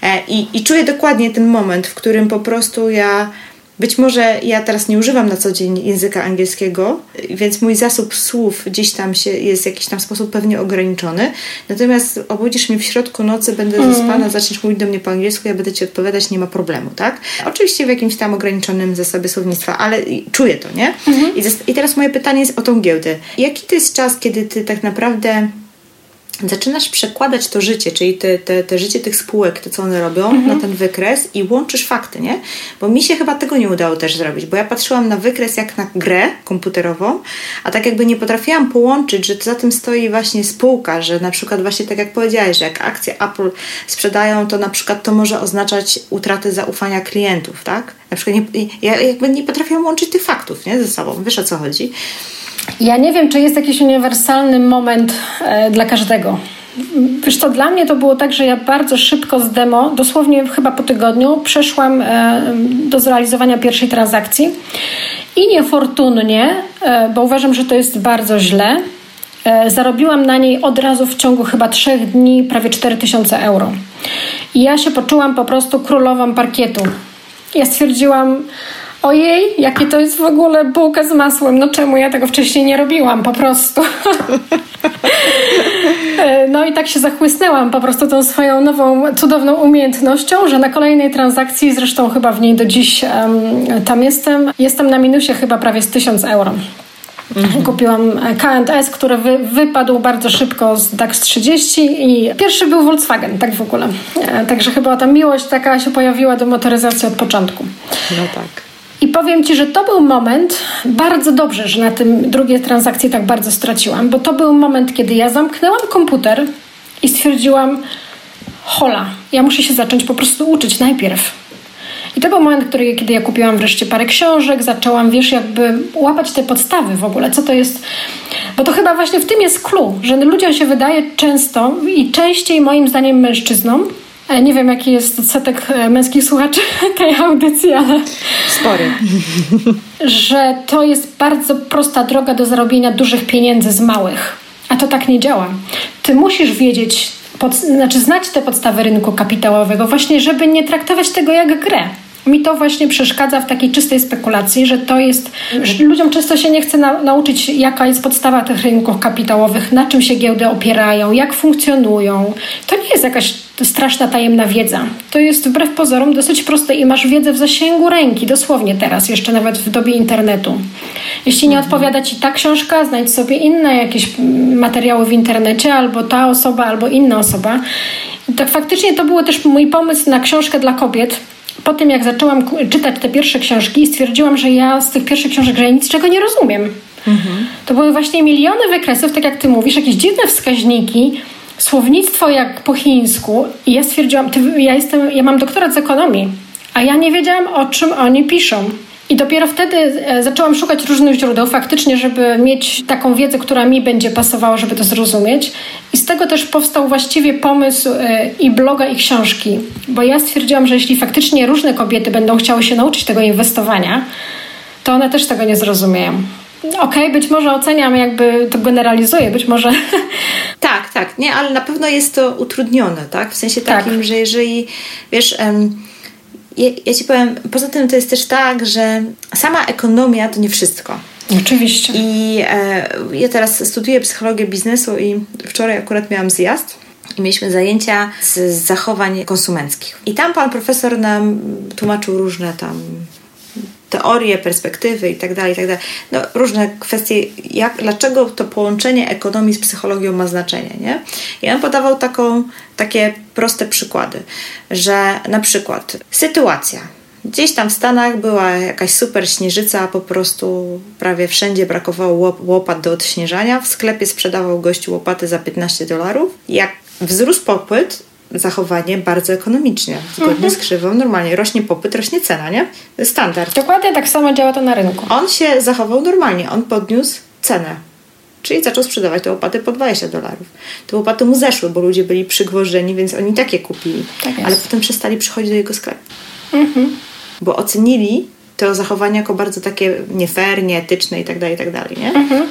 E, I, I czuję dokładnie ten moment, w którym po prostu ja być może ja teraz nie używam na co dzień języka angielskiego, więc mój zasób słów gdzieś tam się jest w jakiś tam sposób pewnie ograniczony. Natomiast obudzisz mnie w środku nocy, będę mm. zaspana, zaczniesz mówić do mnie po angielsku, ja będę ci odpowiadać, nie ma problemu, tak? Oczywiście w jakimś tam ograniczonym zasobie słownictwa, ale czuję to, nie? Mm -hmm. I, I teraz moje pytanie jest o tą giełdę. Jaki to jest czas, kiedy ty tak naprawdę zaczynasz przekładać to życie, czyli te, te, te życie tych spółek, to co one robią, mhm. na ten wykres i łączysz fakty, nie? Bo mi się chyba tego nie udało też zrobić, bo ja patrzyłam na wykres jak na grę komputerową, a tak jakby nie potrafiłam połączyć, że za tym stoi właśnie spółka, że na przykład właśnie tak jak powiedziałeś, że jak akcje Apple sprzedają, to na przykład to może oznaczać utratę zaufania klientów, tak? Na przykład nie, ja jakby nie potrafiłam łączyć tych faktów, nie? Ze sobą, wiesz o co chodzi? Ja nie wiem, czy jest jakiś uniwersalny moment e, dla każdego. Wiesz co, dla mnie to było tak, że ja bardzo szybko z demo, dosłownie chyba po tygodniu, przeszłam e, do zrealizowania pierwszej transakcji i niefortunnie, e, bo uważam, że to jest bardzo źle, zarobiłam na niej od razu w ciągu chyba trzech dni prawie 4000 euro. I ja się poczułam po prostu królową parkietu. Ja stwierdziłam, ojej, jakie to jest w ogóle bułka z masłem, no czemu ja tego wcześniej nie robiłam, po prostu. no i tak się zachłysnęłam po prostu tą swoją nową, cudowną umiejętnością, że na kolejnej transakcji, zresztą chyba w niej do dziś um, tam jestem, jestem na minusie chyba prawie z 1000 euro. Mhm. Kupiłam K&S, który wy, wypadł bardzo szybko z DAX 30 i pierwszy był Volkswagen, tak w ogóle. E, także chyba ta miłość taka się pojawiła do motoryzacji od początku. No tak. I powiem Ci, że to był moment, bardzo dobrze, że na tym drugiej transakcji tak bardzo straciłam, bo to był moment, kiedy ja zamknęłam komputer i stwierdziłam, hola, ja muszę się zacząć po prostu uczyć najpierw. I to był moment, który, kiedy ja kupiłam wreszcie parę książek, zaczęłam, wiesz, jakby łapać te podstawy w ogóle, co to jest. Bo to chyba właśnie w tym jest clue, że ludziom się wydaje często i częściej moim zdaniem mężczyznom, nie wiem, jaki jest odsetek e, męskich słuchaczy tej audycji, ale. Spory. Że to jest bardzo prosta droga do zarobienia dużych pieniędzy z małych. A to tak nie działa. Ty musisz wiedzieć, pod, znaczy znać te podstawy rynku kapitałowego, właśnie, żeby nie traktować tego jak grę. Mi to właśnie przeszkadza w takiej czystej spekulacji, że to jest, że ludziom często się nie chce na, nauczyć, jaka jest podstawa tych rynków kapitałowych, na czym się giełdy opierają, jak funkcjonują. To nie jest jakaś straszna tajemna wiedza. To jest wbrew pozorom dosyć proste i masz wiedzę w zasięgu ręki, dosłownie teraz, jeszcze nawet w dobie internetu. Jeśli nie odpowiada ci ta książka, znajdź sobie inne jakieś materiały w internecie, albo ta osoba, albo inna osoba. I tak faktycznie to był też mój pomysł na książkę dla kobiet po tym, jak zaczęłam czytać te pierwsze książki, stwierdziłam, że ja z tych pierwszych książek, że ja nic czego nie rozumiem. Mhm. To były właśnie miliony wykresów, tak jak ty mówisz, jakieś dziwne wskaźniki, słownictwo jak po chińsku. I ja stwierdziłam, ty, ja, jestem, ja mam doktorat z ekonomii, a ja nie wiedziałam, o czym oni piszą. I dopiero wtedy e, zaczęłam szukać różnych źródeł, faktycznie, żeby mieć taką wiedzę, która mi będzie pasowała, żeby to zrozumieć. I z tego też powstał właściwie pomysł e, i bloga, i książki, bo ja stwierdziłam, że jeśli faktycznie różne kobiety będą chciały się nauczyć tego inwestowania, to one też tego nie zrozumieją. Okej, okay, być może oceniam, jakby to generalizuję, być może. Tak, tak, nie, ale na pewno jest to utrudnione, tak? W sensie takim, tak. że jeżeli wiesz. Ja, ja ci powiem, poza tym to jest też tak, że sama ekonomia to nie wszystko. Oczywiście. I e, ja teraz studiuję psychologię biznesu i wczoraj akurat miałam zjazd i mieliśmy zajęcia z zachowań konsumenckich. I tam pan profesor nam tłumaczył różne tam teorie, perspektywy itd., tak itd. Tak no, różne kwestie, jak, dlaczego to połączenie ekonomii z psychologią ma znaczenie. Nie? I on podawał taką, takie proste przykłady, że na przykład sytuacja. Gdzieś tam w Stanach była jakaś super śnieżyca, po prostu prawie wszędzie brakowało łopat do odśnieżania. W sklepie sprzedawał gościu łopaty za 15 dolarów. Jak wzrósł popyt, zachowanie bardzo ekonomicznie, zgodnie mhm. z krzywą. Normalnie rośnie popyt, rośnie cena, nie? Standard. Dokładnie tak samo działa to na rynku. On się zachował normalnie, on podniósł cenę. Czyli zaczął sprzedawać te łopaty po 20 dolarów. Te łopaty mu zeszły, bo ludzie byli przygwożdżeni, więc oni takie kupili. Tak ale potem przestali przychodzić do jego sklepu. Mhm. Bo ocenili to zachowanie jako bardzo takie nie fair, nieetyczne i tak dalej, i tak dalej, nie? Mhm.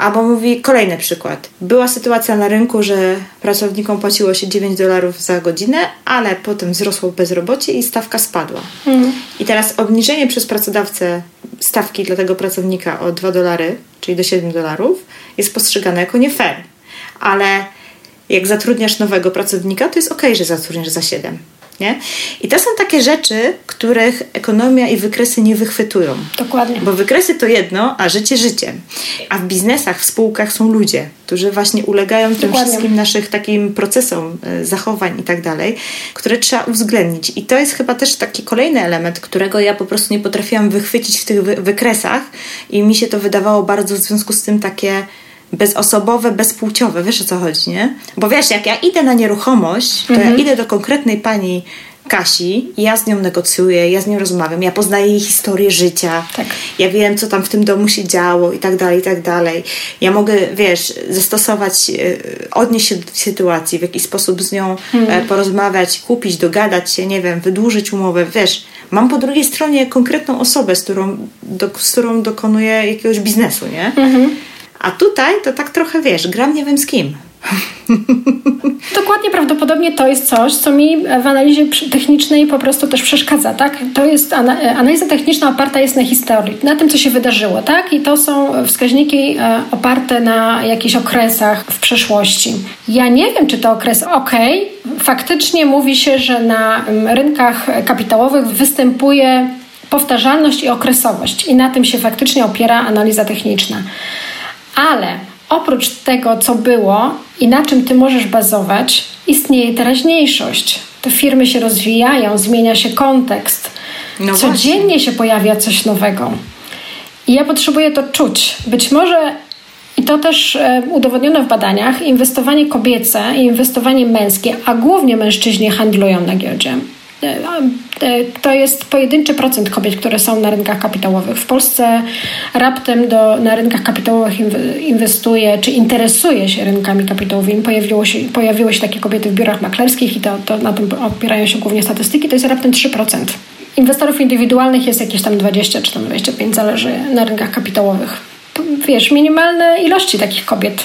Albo mówi kolejny przykład. Była sytuacja na rynku, że pracownikom płaciło się 9 dolarów za godzinę, ale potem wzrosło bezrobocie i stawka spadła. Mm. I teraz obniżenie przez pracodawcę stawki dla tego pracownika o 2 dolary, czyli do 7 dolarów, jest postrzegane jako nie fair. Ale jak zatrudniasz nowego pracownika, to jest ok, że zatrudniasz za 7 Nie? I to są takie rzeczy, których ekonomia i wykresy nie wychwytują. Dokładnie. Bo wykresy to jedno, a życie życie. A w biznesach, w spółkach są ludzie, którzy właśnie ulegają tym Dokładnie. wszystkim naszych takim procesom y, zachowań i tak dalej, które trzeba uwzględnić. I to jest chyba też taki kolejny element, którego ja po prostu nie potrafiłam wychwycić w tych wy wykresach i mi się to wydawało bardzo w związku z tym takie bezosobowe, bezpłciowe. Wiesz o co chodzi, nie? Bo wiesz, jak ja idę na nieruchomość, to Mhm. ja idę do konkretnej pani Kasi ja z nią negocjuję, ja z nią rozmawiam, ja poznaję jej historię życia, Tak. ja wiem, co tam w tym domu się działo i tak dalej, i tak dalej. Ja mogę, wiesz, zastosować, e, odnieść się do tej sytuacji, w jakiś sposób z nią e, porozmawiać, kupić, dogadać się, nie wiem, wydłużyć umowę, wiesz. Mam po drugiej stronie konkretną osobę, z którą, do, z którą dokonuję jakiegoś biznesu, nie? A tutaj to tak trochę, wiesz, gram nie wiem z kim. Dokładnie prawdopodobnie to jest coś, co mi w analizie technicznej po prostu też przeszkadza, tak? To jest ana- analiza techniczna oparta jest na historii, na tym, co się wydarzyło, tak? I to są wskaźniki e, oparte na jakichś okresach w przeszłości. Ja nie wiem, czy te okresy, okej, faktycznie mówi się, że na rynkach kapitałowych występuje powtarzalność i okresowość i na tym się faktycznie opiera analiza techniczna. Ale oprócz tego, co było i na czym ty możesz bazować, istnieje teraźniejszość. Te firmy się rozwijają, zmienia się kontekst. No Codziennie się pojawia coś nowego. I ja potrzebuję to czuć. Być może, i to też e, udowodniono w badaniach, inwestowanie kobiece i inwestowanie męskie, a głównie mężczyźni handlują na giełdzie. E, e, To jest pojedynczy procent kobiet, które są na rynkach kapitałowych. W Polsce raptem do, na rynkach kapitałowych inw- inwestuje, czy interesuje się rynkami kapitałowymi. Pojawiło się, pojawiły się takie kobiety w biurach maklerskich i to, to na tym opierają się głównie statystyki. To jest raptem 3%. Inwestorów indywidualnych jest jakieś tam 20 czy tam 25, zależy na rynkach kapitałowych. Wiesz, minimalne ilości takich kobiet.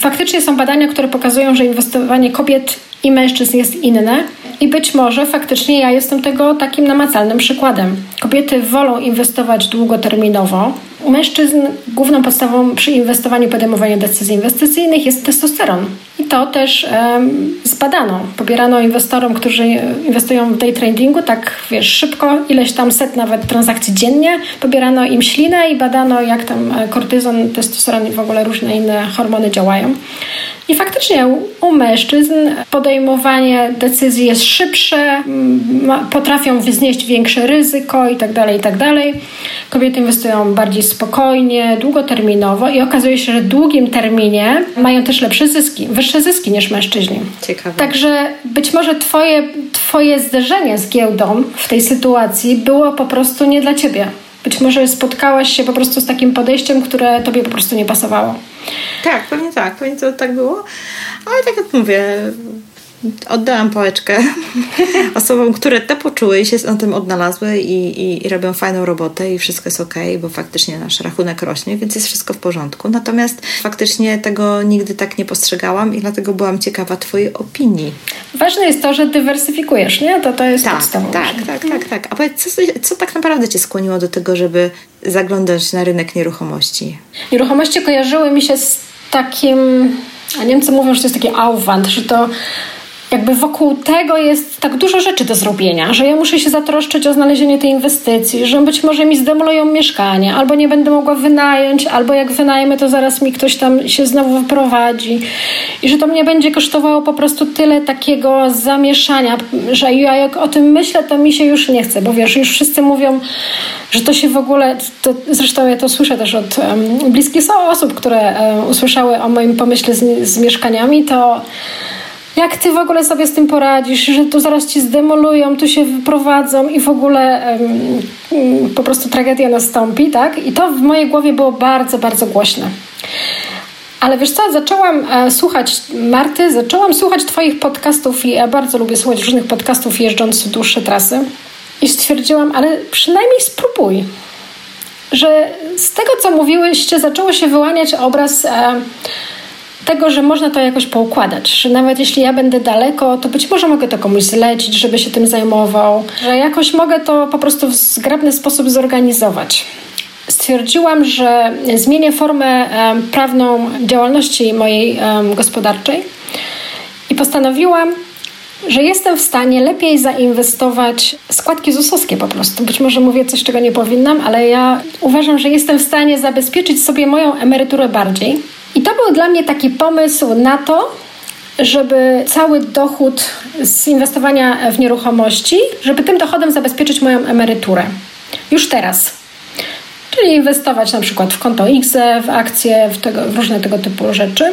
Faktycznie są badania, które pokazują, że inwestowanie kobiet i mężczyzn jest inne i być może faktycznie ja jestem tego takim namacalnym przykładem. Kobiety wolą inwestować długoterminowo. U mężczyzn główną podstawą przy inwestowaniu, podejmowaniu decyzji inwestycyjnych jest testosteron. I to też em, zbadano. Pobierano inwestorom, którzy inwestują w day tradingu, tak wiesz, szybko, ileś tam set nawet transakcji dziennie. Pobierano im ślinę i badano, jak tam e, kortyzon, testosteron i w ogóle różne inne hormony działają. I faktycznie u, mężczyzn podejmowanie decyzji jest szybsze, m, ma- potrafią wznieść większe ryzyko i tak dalej, i tak. Kobiety inwestują bardziej spokojnie, długoterminowo i okazuje się, że w długim terminie mają też lepsze zyski, wyższe zyski niż mężczyźni. Ciekawe. Także być może twoje, twoje zderzenie z giełdą w tej sytuacji było po prostu nie dla ciebie. Być może spotkałaś się po prostu z takim podejściem, które tobie po prostu nie pasowało. Tak, pewnie tak, pewnie to tak było. Ale tak jak mówię, oddałam pałeczkę osobom, które to poczuły i się na tym odnalazły i, i, i robią fajną robotę i wszystko jest ok, bo faktycznie nasz rachunek rośnie, więc jest wszystko w porządku. Natomiast faktycznie tego nigdy tak nie postrzegałam i dlatego byłam ciekawa Twojej opinii. Ważne jest to, że dywersyfikujesz, nie? To, to jest Tak, podstawowe. tak, tak, tak, tak. A powiedz, co, co tak naprawdę Cię skłoniło do tego, żeby zaglądać na rynek nieruchomości? Nieruchomości kojarzyły mi się z takim, a Niemcy mówią, że to jest taki Aufwand, że to jakby wokół tego jest tak dużo rzeczy do zrobienia, że ja muszę się zatroszczyć o znalezienie tej inwestycji, że być może mi zdemolują mieszkanie, albo nie będę mogła wynająć, albo jak wynajmę, to zaraz mi ktoś tam się znowu wyprowadzi. I że to mnie będzie kosztowało po prostu tyle takiego zamieszania, że ja jak o tym myślę, to mi się już nie chce, bo wiesz, już wszyscy mówią, że to się w ogóle, to, zresztą ja to słyszę też od um, bliskich osób, które um, usłyszały o moim pomyśle z, z mieszkaniami, to jak ty w ogóle sobie z tym poradzisz, że tu zaraz ci zdemolują, tu się wyprowadzą i w ogóle um, po prostu tragedia nastąpi, tak? I to w mojej głowie było bardzo, bardzo głośne. Ale wiesz co, zaczęłam e, słuchać Marty, zaczęłam słuchać Twoich podcastów i ja bardzo lubię słuchać różnych podcastów jeżdżąc dłuższe trasy i stwierdziłam, ale przynajmniej spróbuj. Że z tego, co mówiłyście, zaczęło się wyłaniać obraz e, tego, że można to jakoś poukładać, że nawet jeśli ja będę daleko, to być może mogę to komuś zlecić, żeby się tym zajmował, że jakoś mogę to po prostu w zgrabny sposób zorganizować. Stwierdziłam, że zmienię formę prawną działalności mojej gospodarczej i postanowiłam że jestem w stanie lepiej zainwestować składki ZUS-owskie po prostu. Być może mówię coś, czego nie powinnam, ale ja uważam, że jestem w stanie zabezpieczyć sobie moją emeryturę bardziej. I to był dla mnie taki pomysł na to, żeby cały dochód z inwestowania w nieruchomości, żeby tym dochodem zabezpieczyć moją emeryturę. Już teraz. Czyli inwestować na przykład w konto X, w akcje, w, tego, w różne tego typu rzeczy,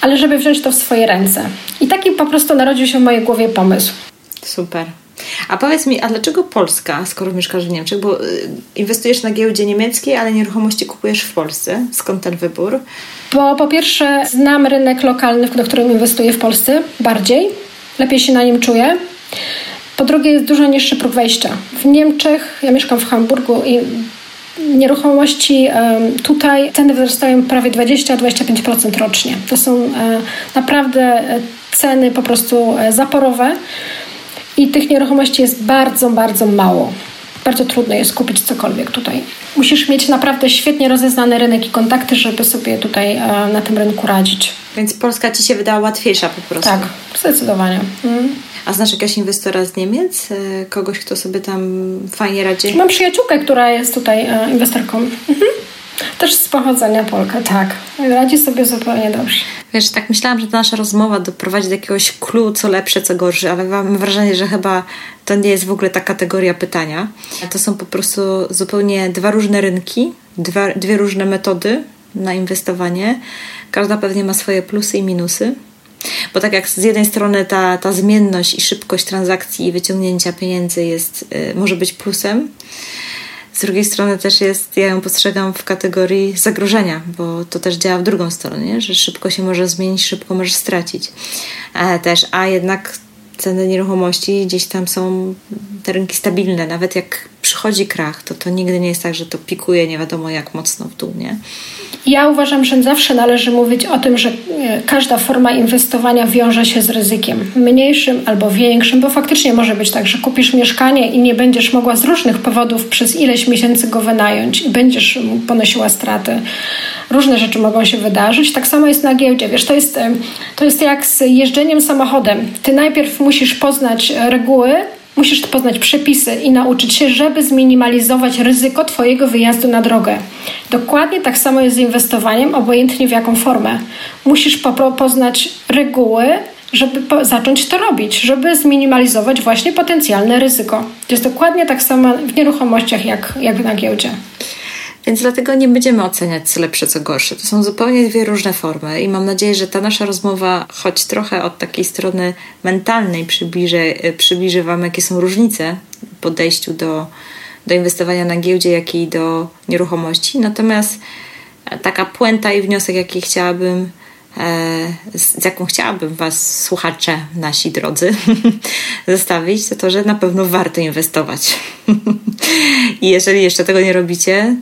ale żeby wziąć to w swoje ręce. I taki po prostu narodził się w mojej głowie pomysł. Super. A powiedz mi, a dlaczego Polska, skoro mieszkasz w Niemczech? Bo y, inwestujesz na giełdzie niemieckiej, ale nieruchomości kupujesz w Polsce. Skąd ten wybór? Bo po pierwsze znam rynek lokalny, do którym inwestuję w Polsce bardziej. Lepiej się na nim czuję. Po drugie jest dużo niższy próg wejścia. W Niemczech, ja mieszkam w Hamburgu i nieruchomości tutaj ceny wzrastają prawie 20-25% rocznie. To są e, naprawdę e, ceny po prostu e, zaporowe i tych nieruchomości jest bardzo, bardzo mało. Bardzo trudno jest kupić cokolwiek tutaj. Musisz mieć naprawdę świetnie rozeznany rynek i kontakty, żeby sobie tutaj na tym rynku radzić. Więc Polska ci się wydała łatwiejsza po prostu. Tak, zdecydowanie. Mm. A znasz jakiegoś inwestora z Niemiec? E, kogoś, kto sobie tam fajnie radzi? Mam przyjaciółkę, która jest tutaj e, inwestorką. Mhm. Też z pochodzenia Polka, tak. Radzi sobie zupełnie dobrze. Wiesz, tak myślałam, że ta nasza rozmowa doprowadzi do jakiegoś clue, co lepsze, co gorsze, ale mam wrażenie, że chyba to nie jest w ogóle ta kategoria pytania. To są po prostu zupełnie dwa różne rynki, dwa, dwie różne metody na inwestowanie. Każda pewnie ma swoje plusy i minusy. Bo tak jak z jednej strony ta, ta zmienność i szybkość transakcji i wyciągnięcia pieniędzy jest, y, może być plusem, z drugiej strony też jest, ja ją postrzegam w kategorii zagrożenia, bo to też działa w drugą stronę, że szybko się może zmienić, szybko możesz stracić. A też, a jednak ceny nieruchomości gdzieś tam są te rynki stabilne. Nawet jak przychodzi krach, to to nigdy nie jest tak, że to pikuje nie wiadomo jak mocno w dół, nie? Ja uważam, że zawsze należy mówić o tym, że e, każda forma inwestowania wiąże się z ryzykiem mniejszym albo większym, bo faktycznie może być tak, że kupisz mieszkanie i nie będziesz mogła z różnych powodów przez ileś miesięcy go wynająć i będziesz ponosiła straty. Różne rzeczy mogą się wydarzyć. Tak samo jest na giełdzie. Wiesz, to jest, e, to jest jak z jeżdżeniem samochodem. Ty najpierw musisz poznać reguły, Musisz poznać przepisy i nauczyć się, żeby zminimalizować ryzyko Twojego wyjazdu na drogę. Dokładnie tak samo jest z inwestowaniem, obojętnie w jaką formę. Musisz poznać reguły, żeby zacząć to robić, żeby zminimalizować właśnie potencjalne ryzyko. To jest dokładnie tak samo w nieruchomościach jak, jak na giełdzie. Więc dlatego nie będziemy oceniać co lepsze, co gorsze. To są zupełnie dwie różne formy i mam nadzieję, że ta nasza rozmowa, choć trochę od takiej strony mentalnej przybliży, przybliży Wam, jakie są różnice w podejściu do, do inwestowania na giełdzie, jak i do nieruchomości. Natomiast taka puenta i wniosek, jaki chciałabym E, z jaką chciałabym Was, słuchacze, nasi drodzy, zostawić, to to, że na pewno warto inwestować. I jeżeli jeszcze tego nie robicie,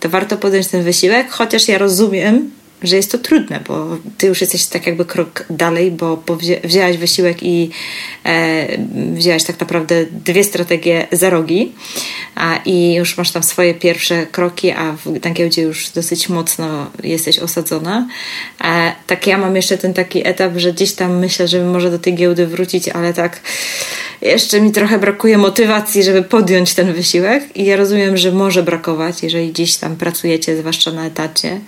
to warto podjąć ten wysiłek, chociaż ja rozumiem, że jest to trudne, bo ty już jesteś tak jakby krok dalej, bo wzięłaś wysiłek i e, wzięłaś tak naprawdę dwie strategie za rogi a, i już masz tam swoje pierwsze kroki, a w, na giełdzie już dosyć mocno jesteś osadzona. E, tak ja mam jeszcze ten taki etap, że gdzieś tam myślę, żeby może do tej giełdy wrócić, ale tak jeszcze mi trochę brakuje motywacji, żeby podjąć ten wysiłek i ja rozumiem, że może brakować, jeżeli gdzieś tam pracujecie, zwłaszcza na etacie,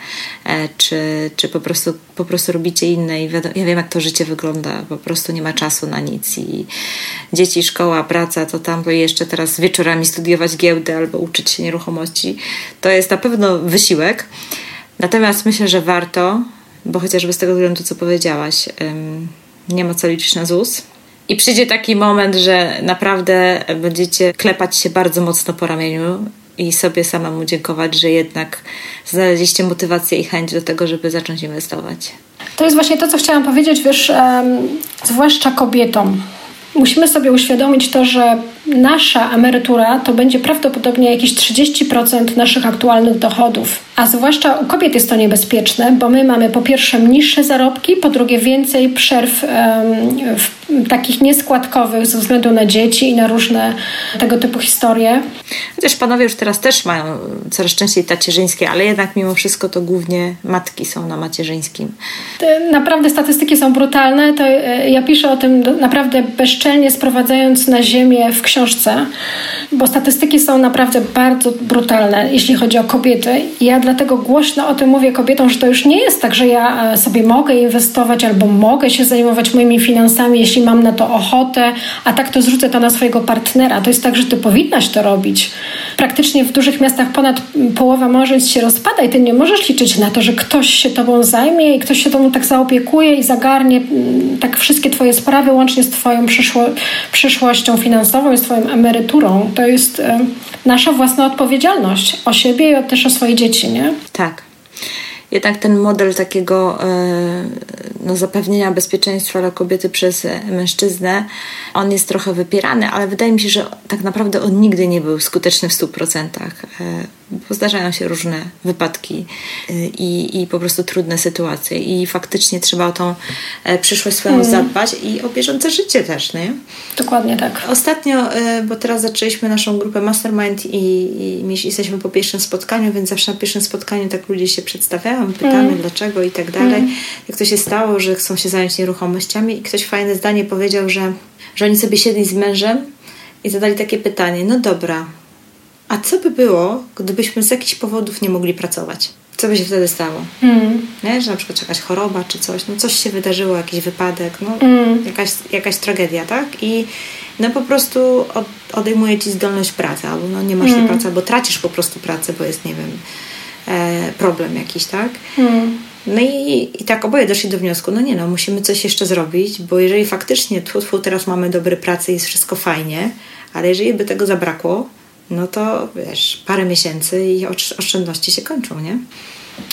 e, czy, czy po, prostu, po prostu robicie inne i wiadomo, ja wiem, jak to życie wygląda, po prostu nie ma czasu na nic i dzieci, szkoła, praca, to tam, jeszcze teraz wieczorami studiować giełdę albo uczyć się nieruchomości, to jest na pewno wysiłek. Natomiast myślę, że warto, bo chociażby z tego względu, co powiedziałaś, nie ma co liczyć na ZUS, i przyjdzie taki moment, że naprawdę będziecie klepać się bardzo mocno po ramieniu i sobie samemu dziękować, że jednak znaleźliście motywację i chęć do tego, żeby zacząć inwestować. To jest właśnie to, co chciałam powiedzieć, wiesz, um, zwłaszcza kobietom. Musimy sobie uświadomić to, że nasza emerytura to będzie prawdopodobnie jakieś 30% naszych aktualnych dochodów. A zwłaszcza u kobiet jest to niebezpieczne, bo my mamy po pierwsze niższe zarobki, po drugie więcej przerw um, takich nieskładkowych ze względu na dzieci i na różne tego typu historie. Chociaż panowie już teraz też mają coraz częściej tacierzyńskie, ale jednak mimo wszystko to głównie matki są na macierzyńskim. Naprawdę statystyki są brutalne. To e, ja piszę o tym naprawdę bezczelnie sprowadzając na ziemię w książce, bo statystyki są naprawdę bardzo brutalne, jeśli chodzi o kobiety. Ja dlatego głośno o tym mówię kobietom, że to już nie jest tak, że ja e, sobie mogę inwestować albo mogę się zajmować moimi finansami, jeśli mam na to ochotę, a tak to zrzucę to na swojego partnera. To jest tak, że ty powinnaś to robić. Praktycznie w dużych miastach ponad połowa małżeństw się rozpada i ty nie możesz liczyć na to, że ktoś się tobą zajmie i ktoś się tobą tak zaopiekuje i zagarnie mm, tak wszystkie twoje sprawy łącznie z twoją przyszło, przyszłością finansową i z twoją emeryturą. To jest e, nasza własna odpowiedzialność o siebie i też o swoje dzieci, nie? Tak. Jednak ten model takiego e, no, zapewnienia bezpieczeństwa dla kobiety przez mężczyznę, on jest trochę wypierany, ale wydaje mi się, że tak naprawdę on nigdy nie był skuteczny w 100% bo zdarzają się różne wypadki i, i po prostu trudne sytuacje i faktycznie trzeba o tą e, przyszłość swoją hmm. zadbać i o bieżące życie też, nie? Dokładnie tak. Ostatnio, e, bo teraz zaczęliśmy naszą grupę Mastermind i, i jesteśmy po pierwszym spotkaniu, więc zawsze na pierwszym spotkaniu tak ludzie się przedstawiają, pytamy hmm. dlaczego i tak dalej. Hmm. Jak to się stało, że chcą się zająć nieruchomościami i ktoś fajne zdanie powiedział, że, że oni sobie siedli z mężem i zadali takie pytanie, no dobra, a co by było, gdybyśmy z jakichś powodów nie mogli pracować? Co by się wtedy stało? Mm. Nie? Że na przykład jakaś choroba czy coś, no coś się wydarzyło, jakiś wypadek, no mm. jakaś, jakaś tragedia, tak? I no po prostu od, odejmuje ci zdolność pracy, albo no nie masz mm. tej pracy, albo tracisz po prostu pracę, bo jest, nie wiem, problem jakiś, tak? Mm. No i, i tak oboje doszli do wniosku, no nie no, musimy coś jeszcze zrobić, bo jeżeli faktycznie tfu, tfu, teraz mamy dobre prace i jest wszystko fajnie, ale jeżeli by tego zabrakło, no to wiesz, parę miesięcy i oszczędności się kończą, nie?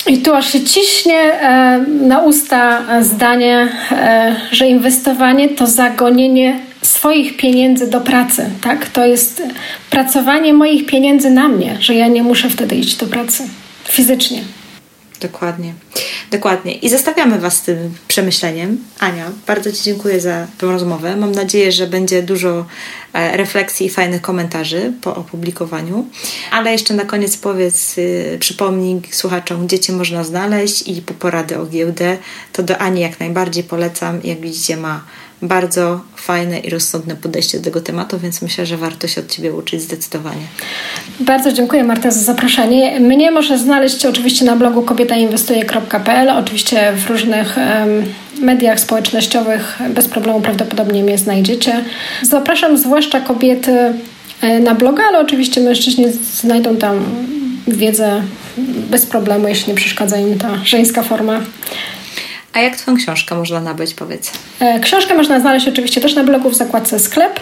I tu aż się ciśnie e, na usta zdanie, e, że inwestowanie to zagonienie swoich pieniędzy do pracy, tak? To jest pracowanie moich pieniędzy na mnie, że ja nie muszę wtedy iść do pracy fizycznie. Dokładnie. Dokładnie. I zostawiamy Was z tym przemyśleniem. Ania, bardzo Ci dziękuję za tę rozmowę. Mam nadzieję, że będzie dużo e, refleksji i fajnych komentarzy po opublikowaniu. Ale jeszcze na koniec powiedz, y, przypomnij słuchaczom, gdzie Cię można znaleźć i po porady o giełdę. To do Ani jak najbardziej polecam. Jak widzicie, ma bardzo fajne i rozsądne podejście do tego tematu, więc myślę, że warto się od Ciebie uczyć zdecydowanie. Bardzo dziękuję Marta za zaproszenie. Mnie może znaleźć oczywiście na blogu kobietainwestuje.pl, oczywiście w różnych um, mediach społecznościowych bez problemu prawdopodobnie mnie znajdziecie. Zapraszam zwłaszcza kobiety e, na bloga, ale oczywiście mężczyźni znajdą tam wiedzę bez problemu, jeśli nie przeszkadza im ta żeńska forma a jak Twoją książkę można nabyć, powiedz? E, książkę można znaleźć oczywiście też na blogu w zakładce sklep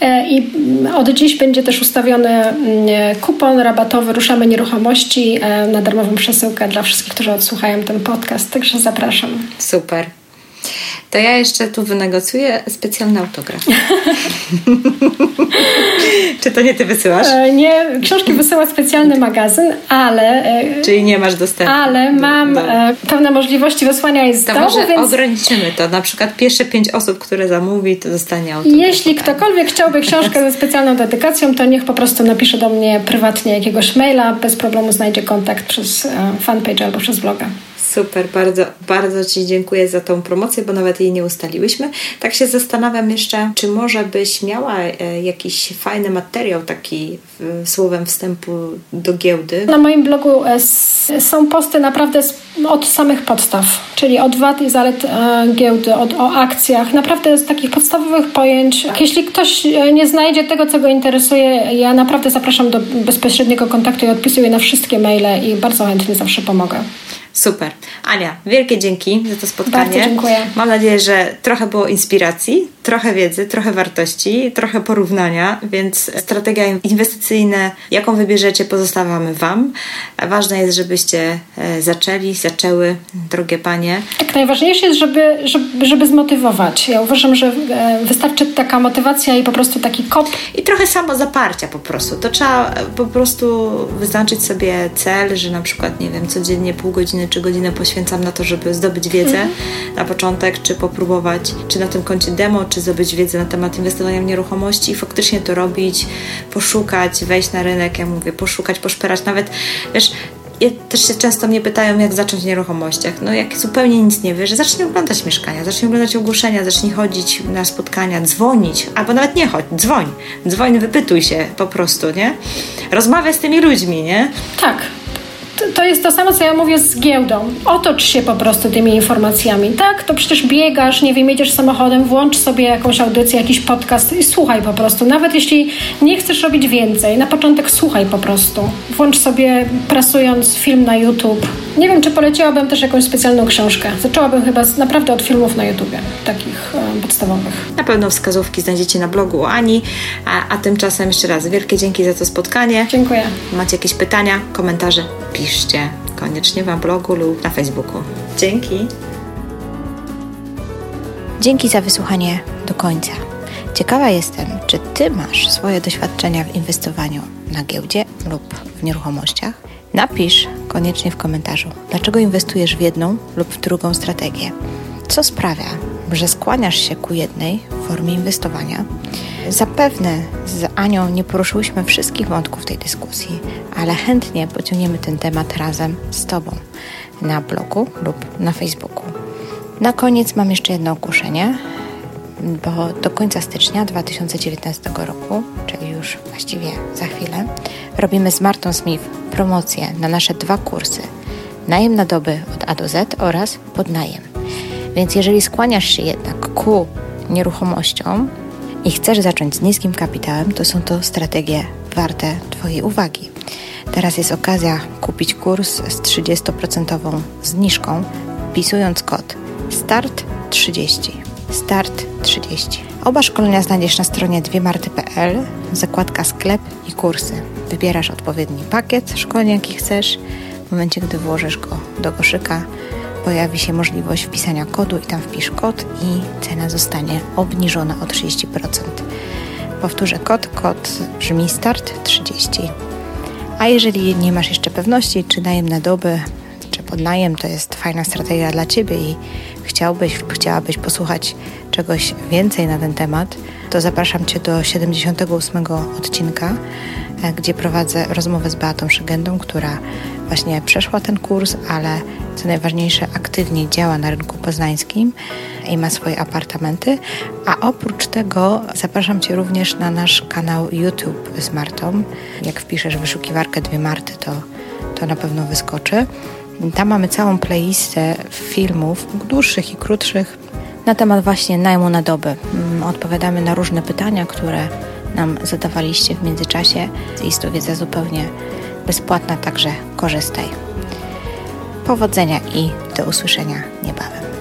e, i od dziś będzie też ustawiony mm, kupon rabatowy Ruszamy Nieruchomości e, na darmową przesyłkę dla wszystkich, którzy odsłuchają ten podcast, także zapraszam. Super to ja jeszcze tu wynegocjuję specjalny autograf. Czy to nie ty wysyłasz? E, nie, książki wysyła specjalny magazyn, ale... E, Czyli nie masz dostępu. Ale do, mam do... E, pewne możliwości wysłania jej z to domu, może więc... ograniczymy to. Na przykład pierwsze pięć osób, które zamówi, to dostanie autograf. Jeśli ktokolwiek chciałby książkę ze specjalną dedykacją, to niech po prostu napisze do mnie prywatnie jakiegoś maila. Bez problemu znajdzie kontakt przez fanpage albo przez bloga. Super, bardzo, bardzo Ci dziękuję za tą promocję, bo nawet jej nie ustaliłyśmy. Tak się zastanawiam jeszcze, czy może byś miała e, jakiś fajny materiał taki słowem wstępu do giełdy? Na moim blogu e, są posty naprawdę od samych podstaw, czyli od wad i zalet e, giełdy, od, o akcjach, naprawdę z takich podstawowych pojęć. Jeśli ktoś nie znajdzie tego, co go interesuje, ja naprawdę zapraszam do bezpośredniego kontaktu i odpisuję na wszystkie maile i bardzo chętnie zawsze pomogę. Super. Ania, wielkie dzięki za to spotkanie. Bardzo dziękuję. Mam nadzieję, że trochę było inspiracji, trochę wiedzy, trochę wartości, trochę porównania, więc strategia inwestycyjna, jaką wybierzecie, pozostawiamy Wam. Ważne jest, żebyście e, zaczęli, zaczęły, drogie Panie. Tak, najważniejsze jest, żeby, żeby, żeby zmotywować. Ja uważam, że e, wystarczy taka motywacja i po prostu taki kop. I trochę samo zaparcia po prostu. To trzeba po prostu wyznaczyć sobie cel, że na przykład, nie wiem, codziennie pół godziny czy godzinę poświęcam na to, żeby zdobyć wiedzę mm -hmm. na początek, czy popróbować, czy na tym koncie demo, czy zdobyć wiedzę na temat inwestowania w nieruchomości i faktycznie to robić, poszukać, wejść na rynek, ja mówię, poszukać, poszperać. Nawet, wiesz, ja też się często mnie pytają, jak zacząć w nieruchomościach. No jak zupełnie nic nie wiesz, zacznij oglądać mieszkania, zacznij oglądać ogłoszenia, zacznij chodzić na spotkania, dzwonić, albo nawet nie chodź, dzwoń. Dzwoń, wypytuj się po prostu, nie? Rozmawiaj z tymi ludźmi, nie? Tak, to jest to samo, co ja mówię z giełdą. Otocz się po prostu tymi informacjami. Tak, to przecież biegasz, nie wiem, jedziesz samochodem, włącz sobie jakąś audycję, jakiś podcast i słuchaj po prostu. Nawet jeśli nie chcesz robić więcej, na początek słuchaj po prostu. Włącz sobie prasując film na YouTube. Nie wiem, czy poleciłabym też jakąś specjalną książkę. Zaczęłabym chyba naprawdę od filmów na YouTubie, takich e, podstawowych. Na pewno wskazówki znajdziecie na blogu Ani, a, a tymczasem jeszcze raz wielkie dzięki za to spotkanie. Dziękuję. Macie jakieś pytania, komentarze? piszcie koniecznie na blogu lub na Facebooku. Dzięki. Dzięki za wysłuchanie do końca. Ciekawa jestem, czy Ty masz swoje doświadczenia w inwestowaniu na giełdzie lub w nieruchomościach? Napisz koniecznie w komentarzu, dlaczego inwestujesz w jedną lub w drugą strategię. Co sprawia, że skłaniasz się ku jednej formie inwestowania? Zapewne z Anią nie poruszyłyśmy wszystkich wątków tej dyskusji, ale chętnie pociągniemy ten temat razem z Tobą na blogu lub na Facebooku. Na koniec mam jeszcze jedno ogłoszenie, bo do końca stycznia 2019 roku, czyli już właściwie za chwilę, robimy z Martą Smith promocję na nasze dwa kursy najem na doby od A do Z oraz podnajem. Więc jeżeli skłaniasz się jednak ku nieruchomościom, i chcesz zacząć z niskim kapitałem, to są to strategie warte Twojej uwagi. Teraz jest okazja kupić kurs z 30% zniżką, wpisując kod START30. Start 30. Oba szkolenia znajdziesz na stronie dwiemarty.pl, zakładka sklep i kursy. Wybierasz odpowiedni pakiet szkolenia, jaki chcesz. W momencie, gdy włożysz go do koszyka, pojawi się możliwość wpisania kodu i tam wpisz kod i cena zostanie obniżona o 30%. Powtórzę kod, kod brzmi start 30. A jeżeli nie masz jeszcze pewności, czy najem na dobę, czy podnajem to jest fajna strategia dla Ciebie i chciałbyś chciałabyś posłuchać czegoś więcej na ten temat, to zapraszam Cię do 78 odcinka, gdzie prowadzę rozmowę z Beatą Szygendą, która właśnie przeszła ten kurs, ale co najważniejsze, aktywnie działa na rynku poznańskim i ma swoje apartamenty. A oprócz tego zapraszam Cię również na nasz kanał YouTube z Martą. Jak wpiszesz wyszukiwarkę dwie Marty, to, to na pewno wyskoczy. Tam mamy całą playlistę filmów, dłuższych i krótszych, na temat właśnie najmu na dobę. Mm, odpowiadamy na różne pytania, które nam zadawaliście w międzyczasie. Jest to wiedza zupełnie bezpłatna, także korzystaj. Powodzenia i do usłyszenia niebawem.